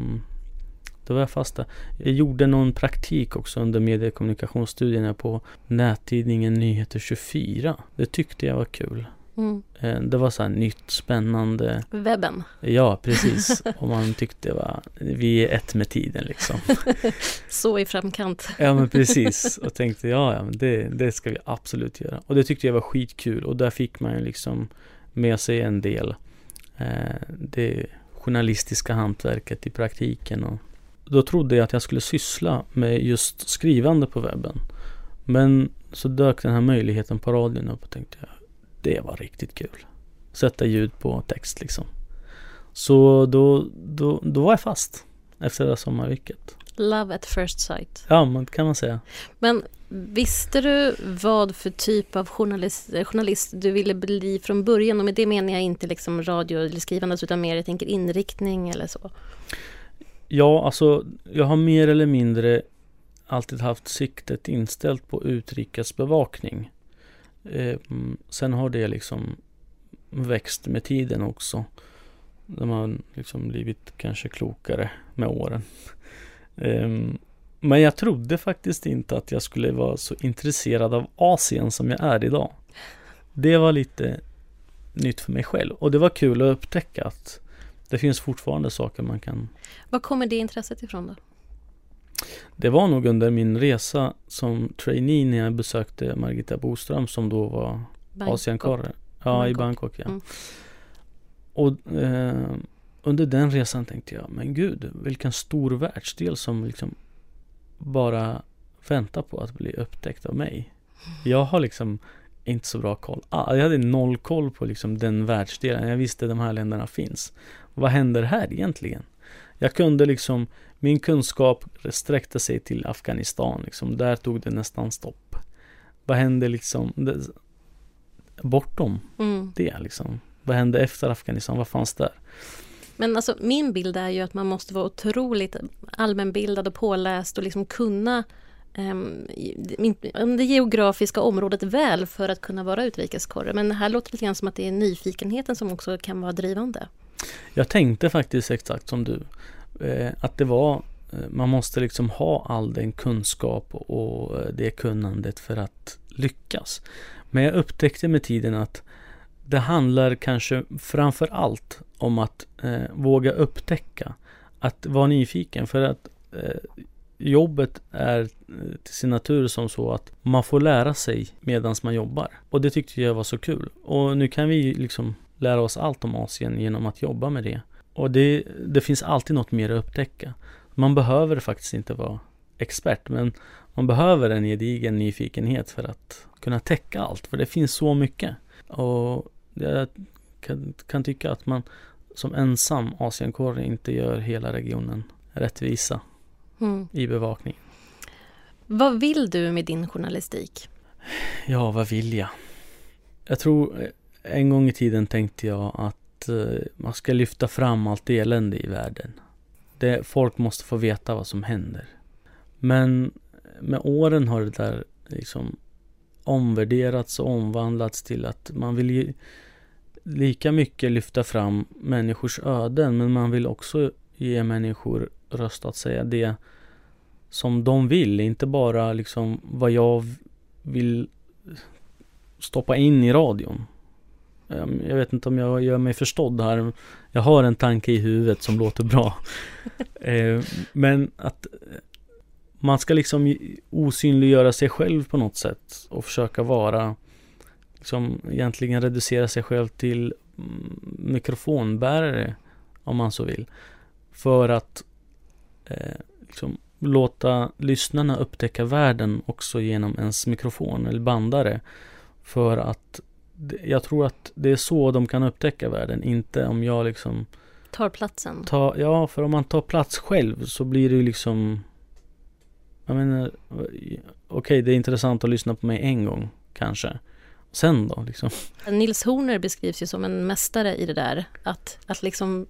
då var jag fast där. Jag gjorde någon praktik också under mediekommunikationsstudierna på nättidningen Nyheter 24. Det tyckte jag var kul. Mm. Eh, det var så här nytt, spännande. Webben. Ja, precis. Och man tyckte var, vi är ett med tiden liksom. så i framkant. ja, men precis. Och tänkte, ja, ja, men det, det ska vi absolut göra. Och det tyckte jag var skitkul. Och där fick man ju liksom med sig en del. Eh, det journalistiska hantverket i praktiken. Och då trodde jag att jag skulle syssla med just skrivande på webben. Men så dök den här möjligheten på radion upp och tänkte jag, det var riktigt kul. Sätta ljud på text liksom. Så då, då, då var jag fast efter det sommarviket. Love at first sight. Ja, man, kan man säga. Men visste du vad för typ av journalist, journalist du ville bli från början? Och med det menar jag inte liksom radio eller skrivande utan mer jag tänker inriktning eller så. Ja, alltså jag har mer eller mindre alltid haft siktet inställt på utrikesbevakning. Eh, sen har det liksom växt med tiden också. När man liksom blivit kanske klokare med åren. Eh, men jag trodde faktiskt inte att jag skulle vara så intresserad av Asien som jag är idag. Det var lite nytt för mig själv och det var kul att upptäcka att det finns fortfarande saker man kan... Var kommer det intresset ifrån då? Det var nog under min resa som trainee när jag besökte Margita Boström som då var Asienkorre. Ja, Bangkok. i Bangkok ja. Mm. Och eh, under den resan tänkte jag, men gud, vilken stor världsdel som liksom bara väntar på att bli upptäckt av mig. Jag har liksom inte så bra koll. Ah, jag hade noll koll på liksom den världsdelen. Jag visste de här länderna finns. Vad händer här egentligen? Jag kunde liksom, min kunskap sträckte sig till Afghanistan liksom. Där tog det nästan stopp. Vad hände liksom det, bortom mm. det liksom? Vad hände efter Afghanistan? Vad fanns där? Men alltså min bild är ju att man måste vara otroligt allmänbildad och påläst och liksom kunna um, det geografiska området väl för att kunna vara utrikeskorre. Men här låter det lite grann som att det är nyfikenheten som också kan vara drivande. Jag tänkte faktiskt exakt som du. Eh, att det var, eh, man måste liksom ha all den kunskap och eh, det kunnandet för att lyckas. Men jag upptäckte med tiden att det handlar kanske framför allt om att eh, våga upptäcka. Att vara nyfiken för att eh, jobbet är eh, till sin natur som så att man får lära sig medan man jobbar. Och det tyckte jag var så kul. Och nu kan vi liksom lära oss allt om Asien genom att jobba med det. Och det, det finns alltid något mer att upptäcka. Man behöver faktiskt inte vara expert, men man behöver en gedigen nyfikenhet för att kunna täcka allt, för det finns så mycket. Och jag kan, kan tycka att man som ensam Asienkåre inte gör hela regionen rättvisa mm. i bevakning. Vad vill du med din journalistik? Ja, vad vill jag? Jag tror en gång i tiden tänkte jag att eh, man ska lyfta fram allt elände i världen. Det, folk måste få veta vad som händer. Men med åren har det där liksom omvärderats och omvandlats till att man vill ju lika mycket lyfta fram människors öden men man vill också ge människor röst att säga det som de vill, inte bara liksom vad jag vill stoppa in i radion. Ehm, jag vet inte om jag gör mig förstådd här. Jag har en tanke i huvudet som låter bra. Ehm, men att man ska liksom osynliggöra sig själv på något sätt och försöka vara liksom egentligen reducera sig själv till mm, mikrofonbärare om man så vill. För att eh, liksom låta lyssnarna upptäcka världen också genom ens mikrofon eller bandare. För att jag tror att det är så de kan upptäcka världen, inte om jag liksom Tar platsen? Ta, ja, för om man tar plats själv så blir det ju liksom Jag menar Okej, okay, det är intressant att lyssna på mig en gång, kanske Sen då, liksom Nils Horner beskrivs ju som en mästare i det där Att, att liksom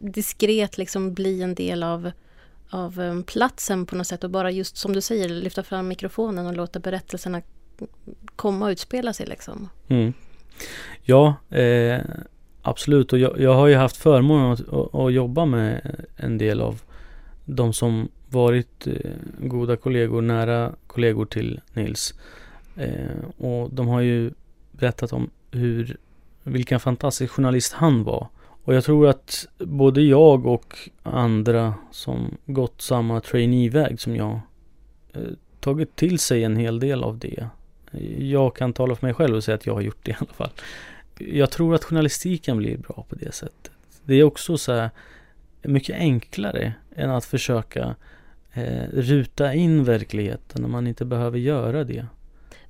Diskret liksom bli en del av av um, platsen på något sätt och bara just som du säger lyfta fram mikrofonen och låta berättelserna komma och utspela sig liksom. Mm. Ja, eh, absolut. Och jag, jag, har ju haft förmånen att, att, att, jobba med en del av de som varit eh, goda kollegor, nära kollegor till Nils. Eh, och de har ju berättat om hur, vilken fantastisk journalist han var. Och jag tror att både jag och andra som gått samma traineeväg som jag eh, tagit till sig en hel del av det. Jag kan tala för mig själv och säga att jag har gjort det i alla fall. Jag tror att journalistiken blir bra på det sättet. Det är också så här mycket enklare än att försöka eh, ruta in verkligheten när man inte behöver göra det.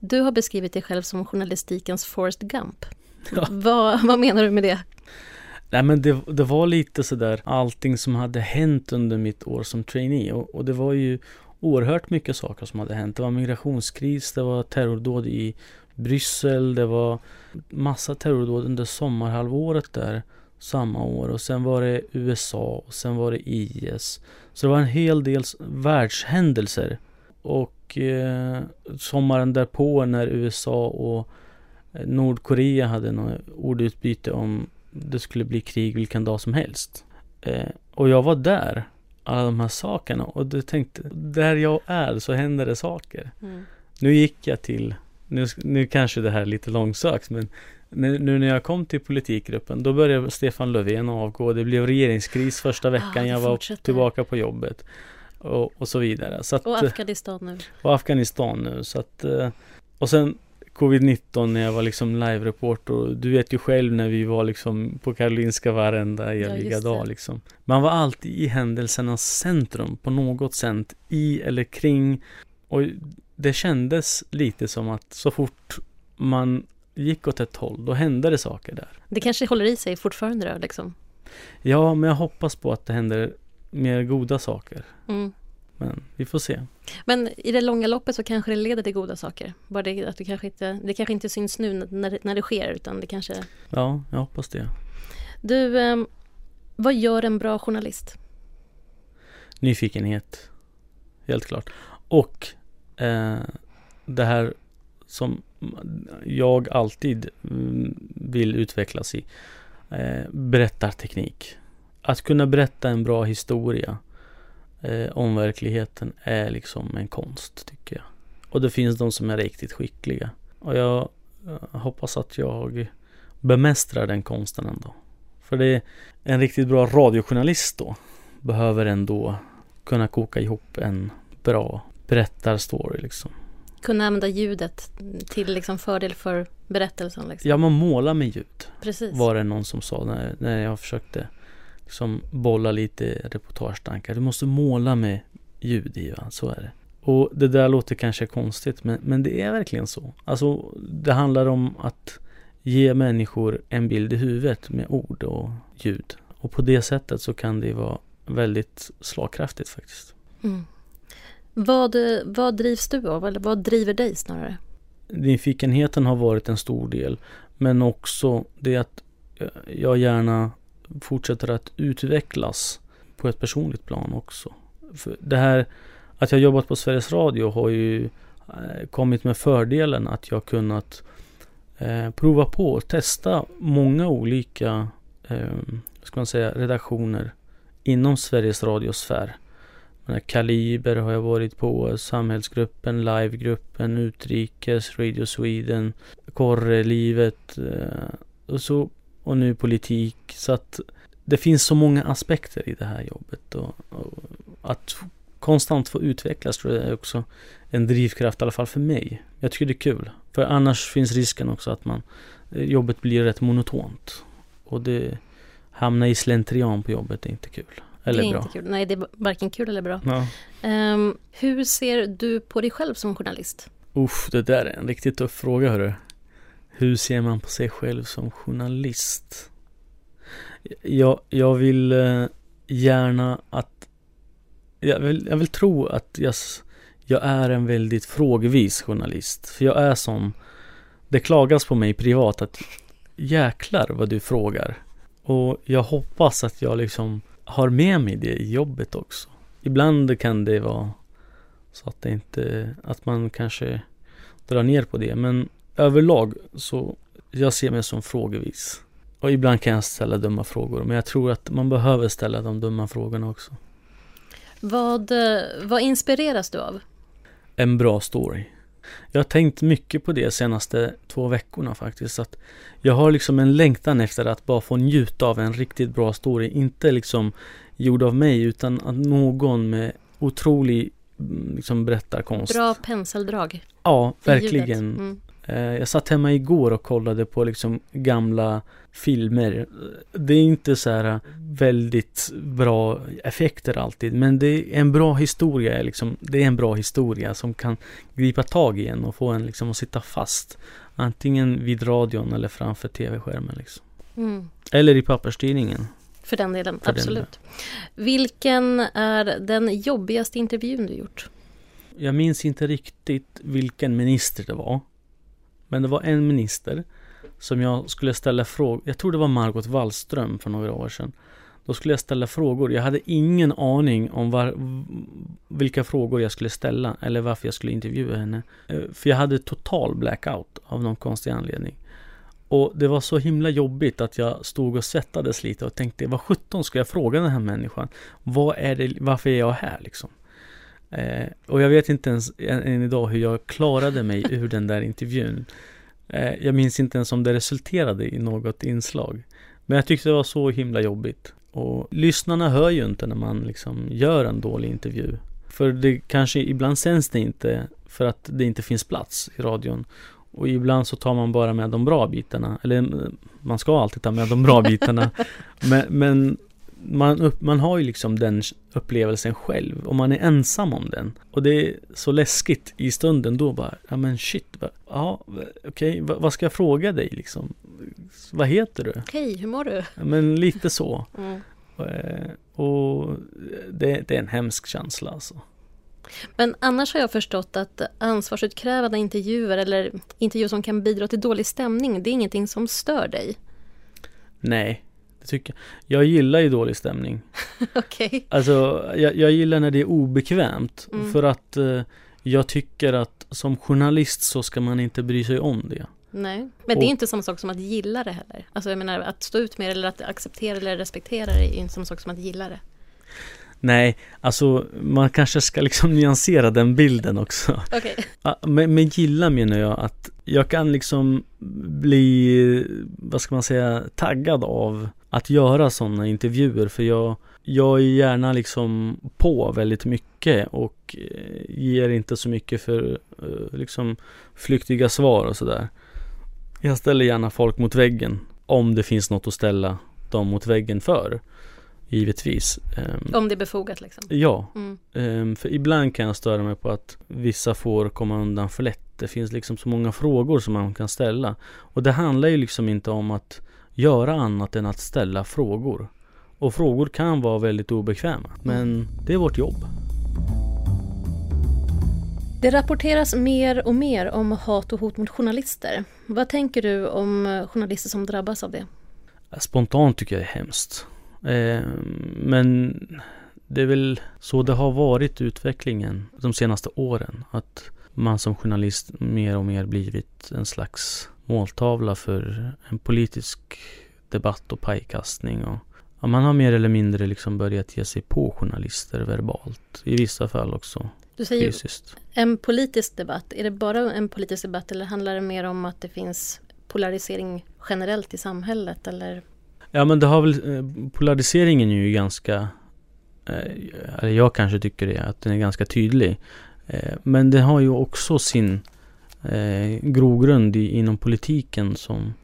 Du har beskrivit dig själv som journalistikens Forrest Gump. Ja. Vad, vad menar du med det? Nej men det, det var lite sådär allting som hade hänt under mitt år som trainee och, och det var ju oerhört mycket saker som hade hänt. Det var migrationskris, det var terrordåd i Bryssel, det var massa terrordåd under sommarhalvåret där samma år och sen var det USA och sen var det IS. Så det var en hel del världshändelser. Och eh, sommaren därpå när USA och eh, Nordkorea hade något ordutbyte om det skulle bli krig vilken dag som helst. Eh, och jag var där alla de här sakerna och du tänkte, där jag är så händer det saker. Mm. Nu gick jag till, nu, nu kanske det här är lite långsökt men nu när jag kom till politikgruppen då började Stefan Löfven avgå. Det blev regeringskris första ah, veckan ah, jag var tillbaka på jobbet. Och, och så vidare. Så att, och Afghanistan nu. Och Afghanistan nu. Så att, eh, och sen covid-19 när jag var liksom live-reporter. Du vet ju själv när vi var liksom på Karolinska varenda eviga ja, dag liksom. Man var alltid i händelsernas centrum på något sätt. I eller kring. Och det kändes lite som att så fort man gick åt ett håll, då hände det saker där. Det kanske håller i sig fortfarande då liksom? Ja, men jag hoppas på att det händer mer goda saker. Mm. Men vi får se. Men i det långa loppet så kanske det leder till goda saker. Bara det att det kanske inte, det kanske inte syns nu när, när det sker utan det kanske... Ja, jag hoppas det. Du, eh, vad gör en bra journalist? Nyfikenhet. Helt klart. Och eh, det här som jag alltid mm, vill utvecklas i. Eh, berättarteknik. Att kunna berätta en bra historia eh, om verkligheten är liksom en konst tycker jag. Och det finns de som är riktigt skickliga. Och jag eh, hoppas att jag bemästrar den konsten ändå. För det är en riktigt bra radiojournalist då behöver ändå kunna koka ihop en bra berättarstory liksom. Kunna använda ljudet till liksom fördel för berättelsen. Liksom. Ja, man målar med ljud. Precis. Var det någon som sa när, när jag försökte som bollar lite reportagetankar. Du måste måla med ljud i, va? så är det. Och det där låter kanske konstigt, men, men det är verkligen så. Alltså, det handlar om att ge människor en bild i huvudet med ord och ljud. Och på det sättet så kan det vara väldigt slagkraftigt faktiskt. Mm. Vad, vad drivs du av, eller vad driver dig snarare? Nyfikenheten har varit en stor del, men också det att jag gärna fortsätter att utvecklas på ett personligt plan också. För det här att jag jobbat på Sveriges Radio har ju eh, kommit med fördelen att jag kunnat eh, prova på och testa många olika eh, ska man säga, redaktioner inom Sveriges radiosfär. Kaliber har jag varit på, Samhällsgruppen, Livegruppen, Utrikes, Radio Sweden, Korrelivet eh, och, så, och nu politik. Så att det finns så många aspekter i det här jobbet. Och, och att konstant få utvecklas tror jag är också en drivkraft, i alla fall för mig. Jag tycker det är kul. För annars finns risken också att man, eh, jobbet blir rätt monotont. Och det hamnar i slentrian på jobbet är inte kul. Eller det är bra. Inte kul. Nej, det är varken kul eller bra. Ja. Um, hur ser du på dig själv som journalist? Uff, det där är en riktigt tuff fråga hörru. Hur ser man på sig själv som journalist? Jag, jag vill eh, gärna att jag vill, jag vill tro att jag, jag är en väldigt frågvis journalist. För jag är som... Det klagas på mig privat att jäklar vad du frågar. Och jag hoppas att jag liksom har med mig det i jobbet också. Ibland kan det vara så att det inte, att man kanske drar ner på det. Men överlag så, jag ser mig som frågevis. Och ibland kan jag ställa dumma frågor. Men jag tror att man behöver ställa de dumma frågorna också. Vad, eh, vad inspireras du av? En bra story. Jag har tänkt mycket på det senaste två veckorna faktiskt. Att jag har liksom en längtan efter att bara få njuta av en riktigt bra story. Inte liksom gjord av mig utan att någon med otrolig mm, liksom berättarkonst. Bra penseldrag. Ja, verkligen. Mm. Eh, jag satt hemma igår och kollade på liksom gamla filmer. Det är inte så här väldigt bra effekter alltid, men det är en bra historia. Liksom, det är en bra historia som kan gripa tag i en och få en liksom att sitta fast. Antingen vid radion eller framför tv-skärmen. Liksom. Mm. Eller i papperstidningen. För den delen, För absolut. Den Vilken är den jobbigaste intervjun du gjort? Jag minns inte riktigt vilken minister det var. Men det var en minister som jag skulle ställa frågor. Jag tror det var Margot Wallström för några år sedan. Då skulle jag ställa frågor. Jag hade ingen aning om var, vilka frågor jag skulle ställa eller varför jag skulle intervjua henne. Eh, för jag hade total blackout av någon konstig anledning. Och det var så himla jobbigt att jag stod och svettades lite och tänkte vad sjutton ska jag fråga den här människan? Vad är det, varför är jag här liksom? Eh, och jag vet inte ens än, än, idag hur jag klarade mig ur den där intervjun. Eh, jag minns inte ens om det resulterade i något inslag. Men jag tyckte det var så himla jobbigt. Och lyssnarna hör ju inte när man liksom gör en dålig intervju. För det kanske ibland sänds det inte för att det inte finns plats i radion. Och ibland så tar man bara med de bra bitarna. Eller man ska alltid ta med de bra bitarna. men, men man, upp, man har ju liksom den upplevelsen själv och man är ensam om den. Och det är så läskigt i stunden då bara, ja men shit, va, ja okej, okay, vad ska jag fråga dig liksom? Vad heter du? Okay, hur mår du? Ja, men lite så. Mm. Eh, och det, det är en hemsk känsla alltså. Men annars har jag förstått att ansvarsutkrävande intervjuer eller intervjuer som kan bidra till dålig stämning, det är ingenting som stör dig? Nej, det tycker jag. Jag gillar ju dålig stämning. Okej. Okay. Alltså, jag, jag, gillar när det är obekvämt. Mm. För att eh, jag tycker att som journalist så ska man inte bry sig om det. Nej, men det är inte samma sak som att gilla det heller. Alltså jag menar att stå ut med det eller att acceptera eller respektera det är inte samma sak som att gilla det. Nej, alltså man kanske ska liksom nyansera den bilden också. Okay. Men, men gilla menar jag att jag kan liksom bli, vad ska man säga, taggad av att göra sådana intervjuer för jag, jag är gärna liksom på väldigt mycket och eh, ger inte så mycket för eh, liksom flyktiga svar och sådär. Jag ställer gärna folk mot väggen om det finns något att ställa dem mot väggen för. Givetvis. Ehm, om det är befogat liksom? Ja. Mm. Ehm, för ibland kan jag störa mig på att vissa får komma undan för lätt. Det finns liksom så många frågor som man kan ställa. Och det handlar ju liksom inte om att göra annat än att ställa frågor. Och frågor kan vara väldigt obekväma. Men det är vårt jobb. Det rapporteras mer och mer om hat och hot mot journalister. Vad tänker du om journalister som drabbas av det? Spontant tycker jag det är hemskt. Eh, men det är väl så det har varit utvecklingen de senaste åren. Att man som journalist mer och mer blivit en slags måltavla för en politisk debatt och pajkastning. Och ja, man har mer eller mindre liksom börjat ge sig på journalister verbalt. I vissa fall också du säger fysiskt. En politisk debatt, är det bara en politisk debatt eller handlar det mer om att det finns polarisering generellt i samhället eller? Ja men det har väl, eh, polariseringen är ju ganska, eh, eller jag kanske tycker det, att den är ganska tydlig. Eh, men det har ju också sin Eh, grogrund inom politiken som,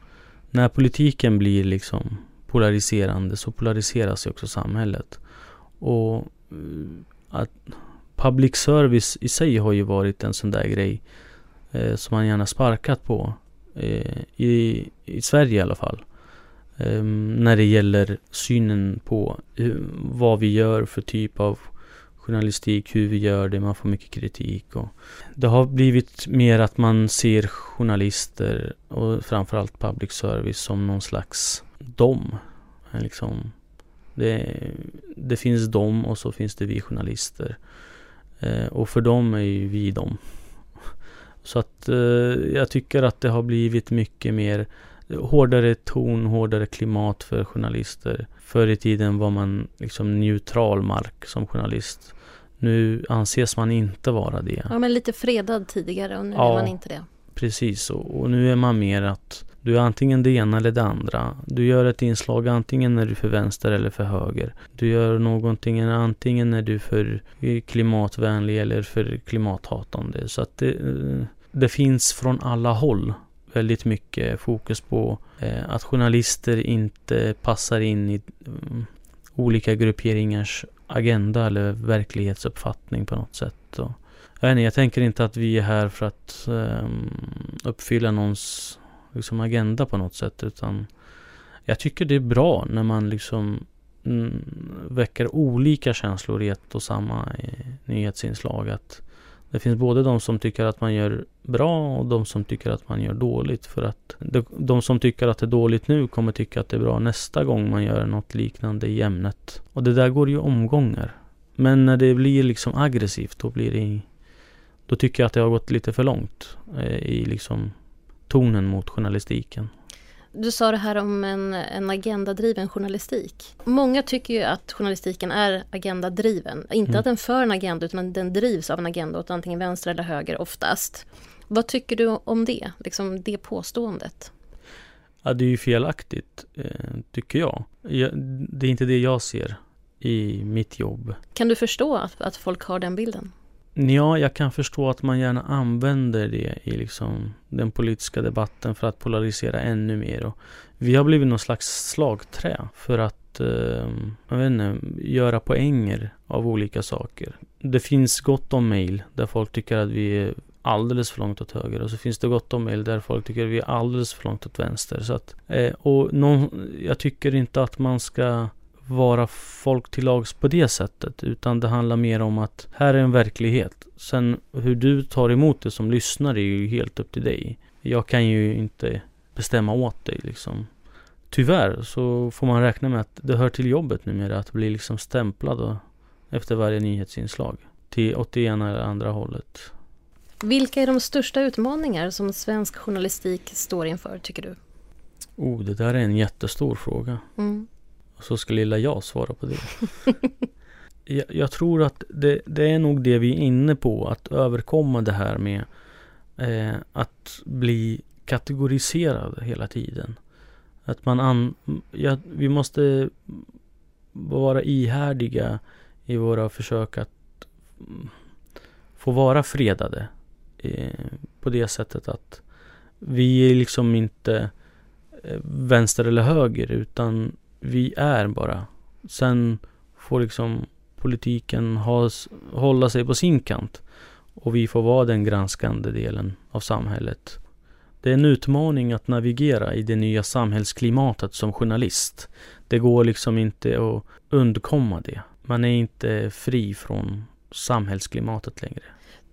när politiken blir liksom polariserande så polariseras ju också samhället. Och eh, att public service i sig har ju varit en sån där grej eh, som man gärna sparkat på. Eh, i, I Sverige i alla fall. Eh, när det gäller synen på hur, vad vi gör för typ av journalistik, hur vi gör det, man får mycket kritik. Och det har blivit mer att man ser journalister och framförallt public service som någon slags dom. Liksom, det, det finns dom och så finns det vi journalister. Eh, och för dem är ju vi dem. Så att eh, jag tycker att det har blivit mycket mer hårdare ton, hårdare klimat för journalister. Förr i tiden var man liksom neutral mark som journalist. Nu anses man inte vara det. Ja, men lite fredad tidigare och nu ja, är man inte det. Precis, och, och nu är man mer att du är antingen det ena eller det andra. Du gör ett inslag antingen när du är för vänster eller för höger. Du gör någonting antingen när du är för klimatvänlig eller för klimathatande. Så att det, det finns från alla håll väldigt mycket fokus på eh, att journalister inte passar in i um, olika grupperingars agenda eller verklighetsuppfattning på något sätt. Och, jag, inte, jag tänker inte att vi är här för att um, uppfylla någons liksom agenda på något sätt utan jag tycker det är bra när man liksom mm, väcker olika känslor i ett och samma eh, nyhetsinslag. Att det finns både de som tycker att man gör bra och de som tycker att man gör dåligt. För att de, de som tycker att det är dåligt nu kommer tycka att det är bra nästa gång man gör något liknande i ämnet. Och det där går ju omgångar. Men när det blir liksom aggressivt då blir det Då tycker jag att det har gått lite för långt eh, i liksom tonen mot journalistiken. Du sa det här om en, en agendadriven journalistik. Många tycker ju att journalistiken är agendadriven. Inte mm. att den för en agenda utan den drivs av en agenda åt antingen vänster eller höger oftast. Vad tycker du om det, liksom det påståendet? Ja, det är ju felaktigt, eh, tycker jag. Det är inte det jag ser i mitt jobb. Kan du förstå att, att folk har den bilden? Ja, jag kan förstå att man gärna använder det i liksom den politiska debatten för att polarisera ännu mer. Och vi har blivit någon slags slagträ för att eh, jag vet inte, göra poänger av olika saker. Det finns gott om mail där folk tycker att vi är alldeles för långt åt höger och så finns det gott om mail där folk tycker att vi är alldeles för långt åt vänster. Så att, eh, och någon, jag tycker inte att man ska vara folk till lags på det sättet. Utan det handlar mer om att här är en verklighet. Sen hur du tar emot det som lyssnare är ju helt upp till dig. Jag kan ju inte bestämma åt dig liksom. Tyvärr så får man räkna med att det hör till jobbet numera att bli liksom stämplad efter varje nyhetsinslag. Till, åt det ena eller andra hållet. Vilka är de största utmaningar som svensk journalistik står inför tycker du? Oh, det där är en jättestor fråga. Mm. Och så ska lilla jag svara på det. jag, jag, tror att det, det, är nog det vi är inne på, att överkomma det här med eh, att bli kategoriserad hela tiden. Att man an, ja, vi måste vara ihärdiga i våra försök att få vara fredade. Eh, på det sättet att vi är liksom inte eh, vänster eller höger utan vi är bara. Sen får liksom politiken ha, hålla sig på sin kant. Och vi får vara den granskande delen av samhället. Det är en utmaning att navigera i det nya samhällsklimatet som journalist. Det går liksom inte att undkomma det. Man är inte fri från samhällsklimatet längre.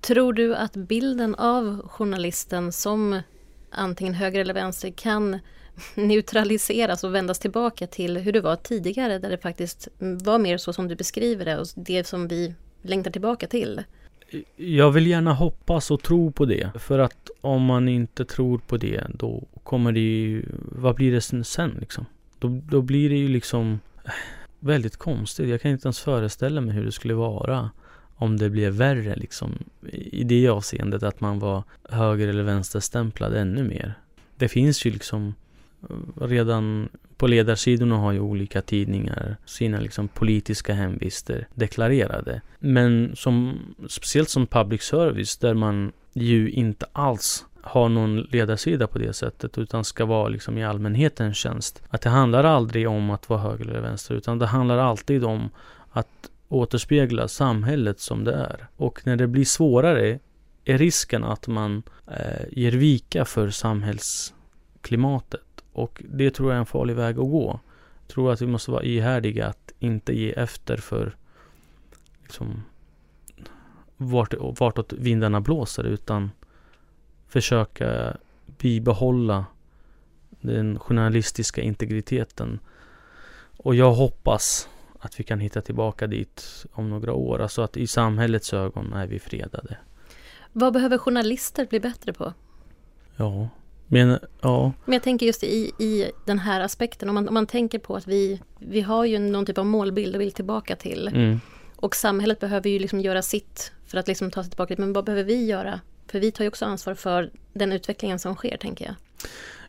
Tror du att bilden av journalisten som antingen höger eller vänster kan neutraliseras och vändas tillbaka till hur det var tidigare där det faktiskt var mer så som du beskriver det och det som vi längtar tillbaka till. Jag vill gärna hoppas och tro på det. För att om man inte tror på det då kommer det ju... Vad blir det sen liksom? Då, då blir det ju liksom... Äh, väldigt konstigt. Jag kan inte ens föreställa mig hur det skulle vara om det blev värre liksom i det avseendet att man var höger eller vänsterstämplad ännu mer. Det finns ju liksom redan på ledarsidorna har ju olika tidningar sina liksom politiska hemvister deklarerade. Men som, speciellt som public service där man ju inte alls har någon ledarsida på det sättet utan ska vara liksom i allmänhetens tjänst. Att det handlar aldrig om att vara höger eller vänster utan det handlar alltid om att återspegla samhället som det är. Och när det blir svårare är risken att man eh, ger vika för samhällsklimatet. Och det tror jag är en farlig väg att gå. Jag tror att vi måste vara ihärdiga att inte ge efter för liksom, vart, vartåt vindarna blåser utan försöka bibehålla den journalistiska integriteten. Och jag hoppas att vi kan hitta tillbaka dit om några år. Alltså att i samhällets ögon är vi fredade. Vad behöver journalister bli bättre på? Ja, men, ja. Men jag tänker just i, i den här aspekten, om man, om man tänker på att vi, vi har ju någon typ av målbild och vill tillbaka till. Mm. Och samhället behöver ju liksom göra sitt för att liksom ta sig tillbaka dit. Men vad behöver vi göra? För vi tar ju också ansvar för den utvecklingen som sker, tänker jag.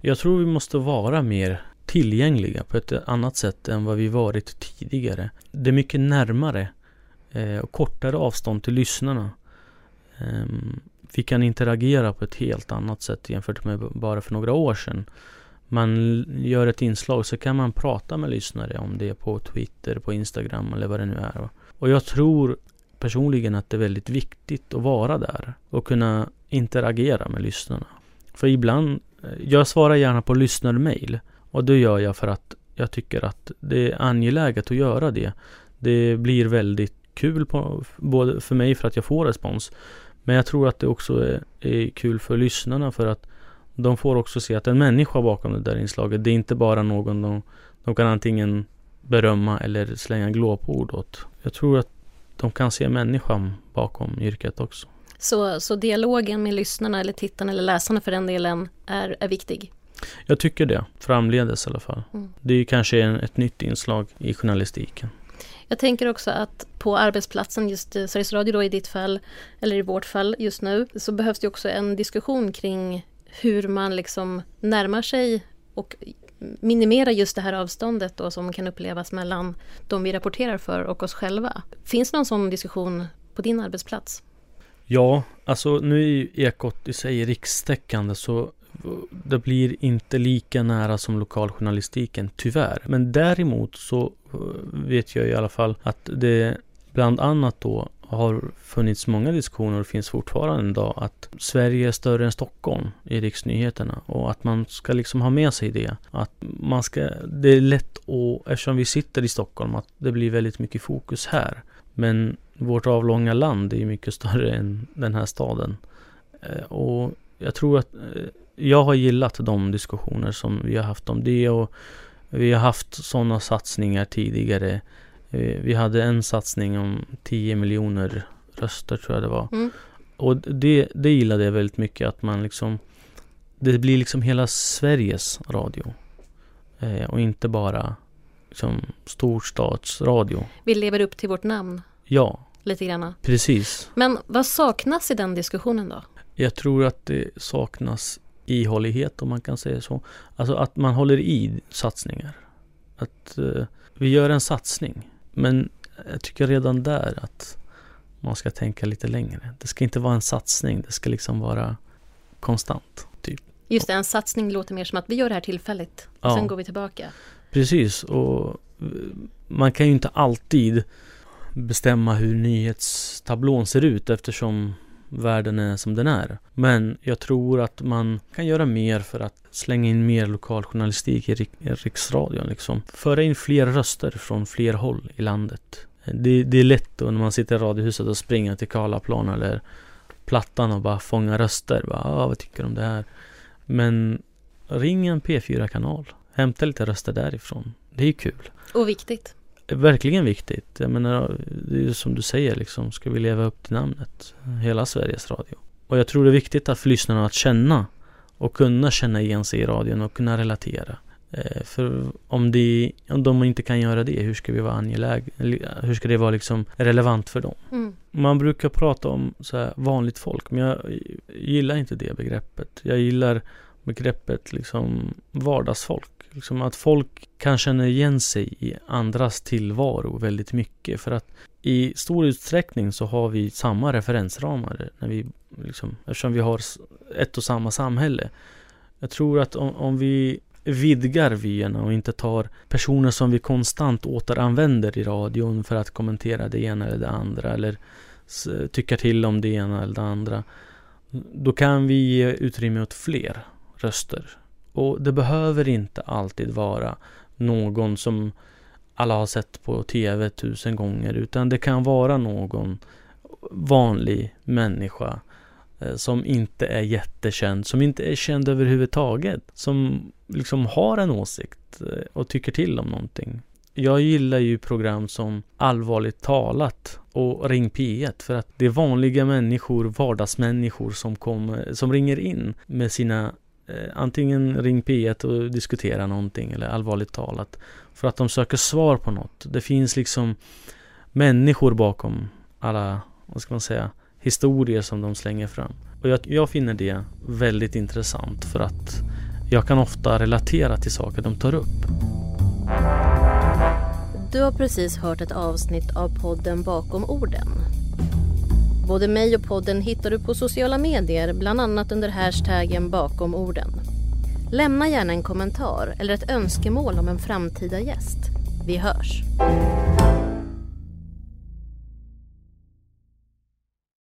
Jag tror vi måste vara mer tillgängliga på ett annat sätt än vad vi varit tidigare. Det är mycket närmare eh, och kortare avstånd till lyssnarna. Vi kan interagera på ett helt annat sätt jämfört med bara för några år sedan. Man gör ett inslag så kan man prata med lyssnare om det på Twitter, på Instagram eller vad det nu är. Och jag tror personligen att det är väldigt viktigt att vara där och kunna interagera med lyssnarna. För ibland, eh, jag svarar gärna på lyssnarmail och det gör jag för att jag tycker att det är angeläget att göra det. Det blir väldigt kul på, både för mig för att jag får respons men jag tror att det också är, är kul för lyssnarna för att de får också se att en människa bakom det där inslaget, det är inte bara någon de, de kan antingen berömma eller slänga glåpord åt. Jag tror att de kan se människan bakom yrket också. Så, så dialogen med lyssnarna eller tittarna eller läsarna för den delen är, är viktig? Jag tycker det, framledes i alla fall. Mm. Det är kanske en, ett nytt inslag i journalistiken. Jag tänker också att på arbetsplatsen, just Sveriges Radio då i ditt fall, eller i vårt fall just nu, så behövs det också en diskussion kring hur man liksom närmar sig och minimera just det här avståndet då som kan upplevas mellan de vi rapporterar för och oss själva. Finns det någon sån diskussion på din arbetsplats? Ja, alltså nu är ju Ekot i sig rikstäckande så det blir inte lika nära som lokaljournalistiken, tyvärr. Men däremot så eh, vet jag i alla fall att det bland annat då har funnits många diskussioner och finns fortfarande idag att Sverige är större än Stockholm i riksnyheterna och att man ska liksom ha med sig det. Att man ska, det är lätt att, eftersom vi sitter i Stockholm, att det blir väldigt mycket fokus här. Men vårt avlånga land är mycket större än den här staden. Eh, och jag tror att eh, jag har gillat de diskussioner som vi har haft om det och vi har haft sådana satsningar tidigare. Eh, vi hade en satsning om 10 miljoner röster tror jag det var. Mm. Och det, det gillade jag väldigt mycket att man liksom Det blir liksom hela Sveriges radio. Eh, och inte bara liksom storstadsradio. Vi lever upp till vårt namn. Ja. Lite grann. Precis. Men vad saknas i den diskussionen då? Jag tror att det saknas ihållighet om man kan säga så. Alltså att man håller i satsningar. Att uh, vi gör en satsning. Men jag tycker redan där att man ska tänka lite längre. Det ska inte vara en satsning, det ska liksom vara konstant. Typ. Just det, en satsning låter mer som att vi gör det här tillfälligt. Ja. Sen går vi tillbaka. Precis, och eh, man kan ju inte alltid bestämma hur nyhetstablån ser ut eftersom världen är som den är. Men jag tror att man kan göra mer för att slänga in mer lokaljournalistik i Riksradion. Liksom. Föra in fler röster från fler håll i landet. Det, det är lätt då när man sitter i radiohuset och springer till Karlaplan eller Plattan och bara fånga röster. Bara, ah, vad tycker du om det här? Men ring en P4-kanal. Hämta lite röster därifrån. Det är kul. Och viktigt verkligen viktigt. Jag menar, det är ju som du säger liksom, ska vi leva upp till namnet? Hela Sveriges Radio. Och jag tror det är viktigt att för lyssnarna att känna och kunna känna igen sig i radion och kunna relatera. Eh, för om, de, om de inte kan göra det, hur ska vi vara angelägna? Hur ska det vara liksom relevant för dem? Mm. Man brukar prata om så vanligt folk, men jag gillar inte det begreppet. Jag gillar begreppet liksom vardagsfolk. Liksom att folk kan känna igen sig i andras tillvaro väldigt mycket. För att i stor utsträckning så har vi samma referensramar när vi, liksom, eftersom vi har ett och samma samhälle. Jag tror att om, om vi vidgar vyerna och inte tar personer som vi konstant återanvänder i radion för att kommentera det ena eller det andra eller tycka till om det ena eller det andra. Då kan vi ge utrymme åt fler röster. Och det behöver inte alltid vara någon som alla har sett på tv tusen gånger utan det kan vara någon vanlig människa eh, som inte är jättekänd, som inte är känd överhuvudtaget, som liksom har en åsikt eh, och tycker till om någonting. Jag gillar ju program som Allvarligt talat och Ring P1 för att det är vanliga människor, vardagsmänniskor som, kommer, som ringer in med sina Eh, antingen Ring P1 och diskutera någonting eller Allvarligt talat för att de söker svar på något. Det finns liksom människor bakom alla, vad ska man säga, historier som de slänger fram. Och jag, jag finner det väldigt intressant för att jag kan ofta relatera till saker de tar upp. Du har precis hört ett avsnitt av podden Bakom orden. Både mig och podden hittar du på sociala medier, bland annat under hashtaggen Bakom orden. Lämna gärna en kommentar eller ett önskemål om en framtida gäst. Vi hörs!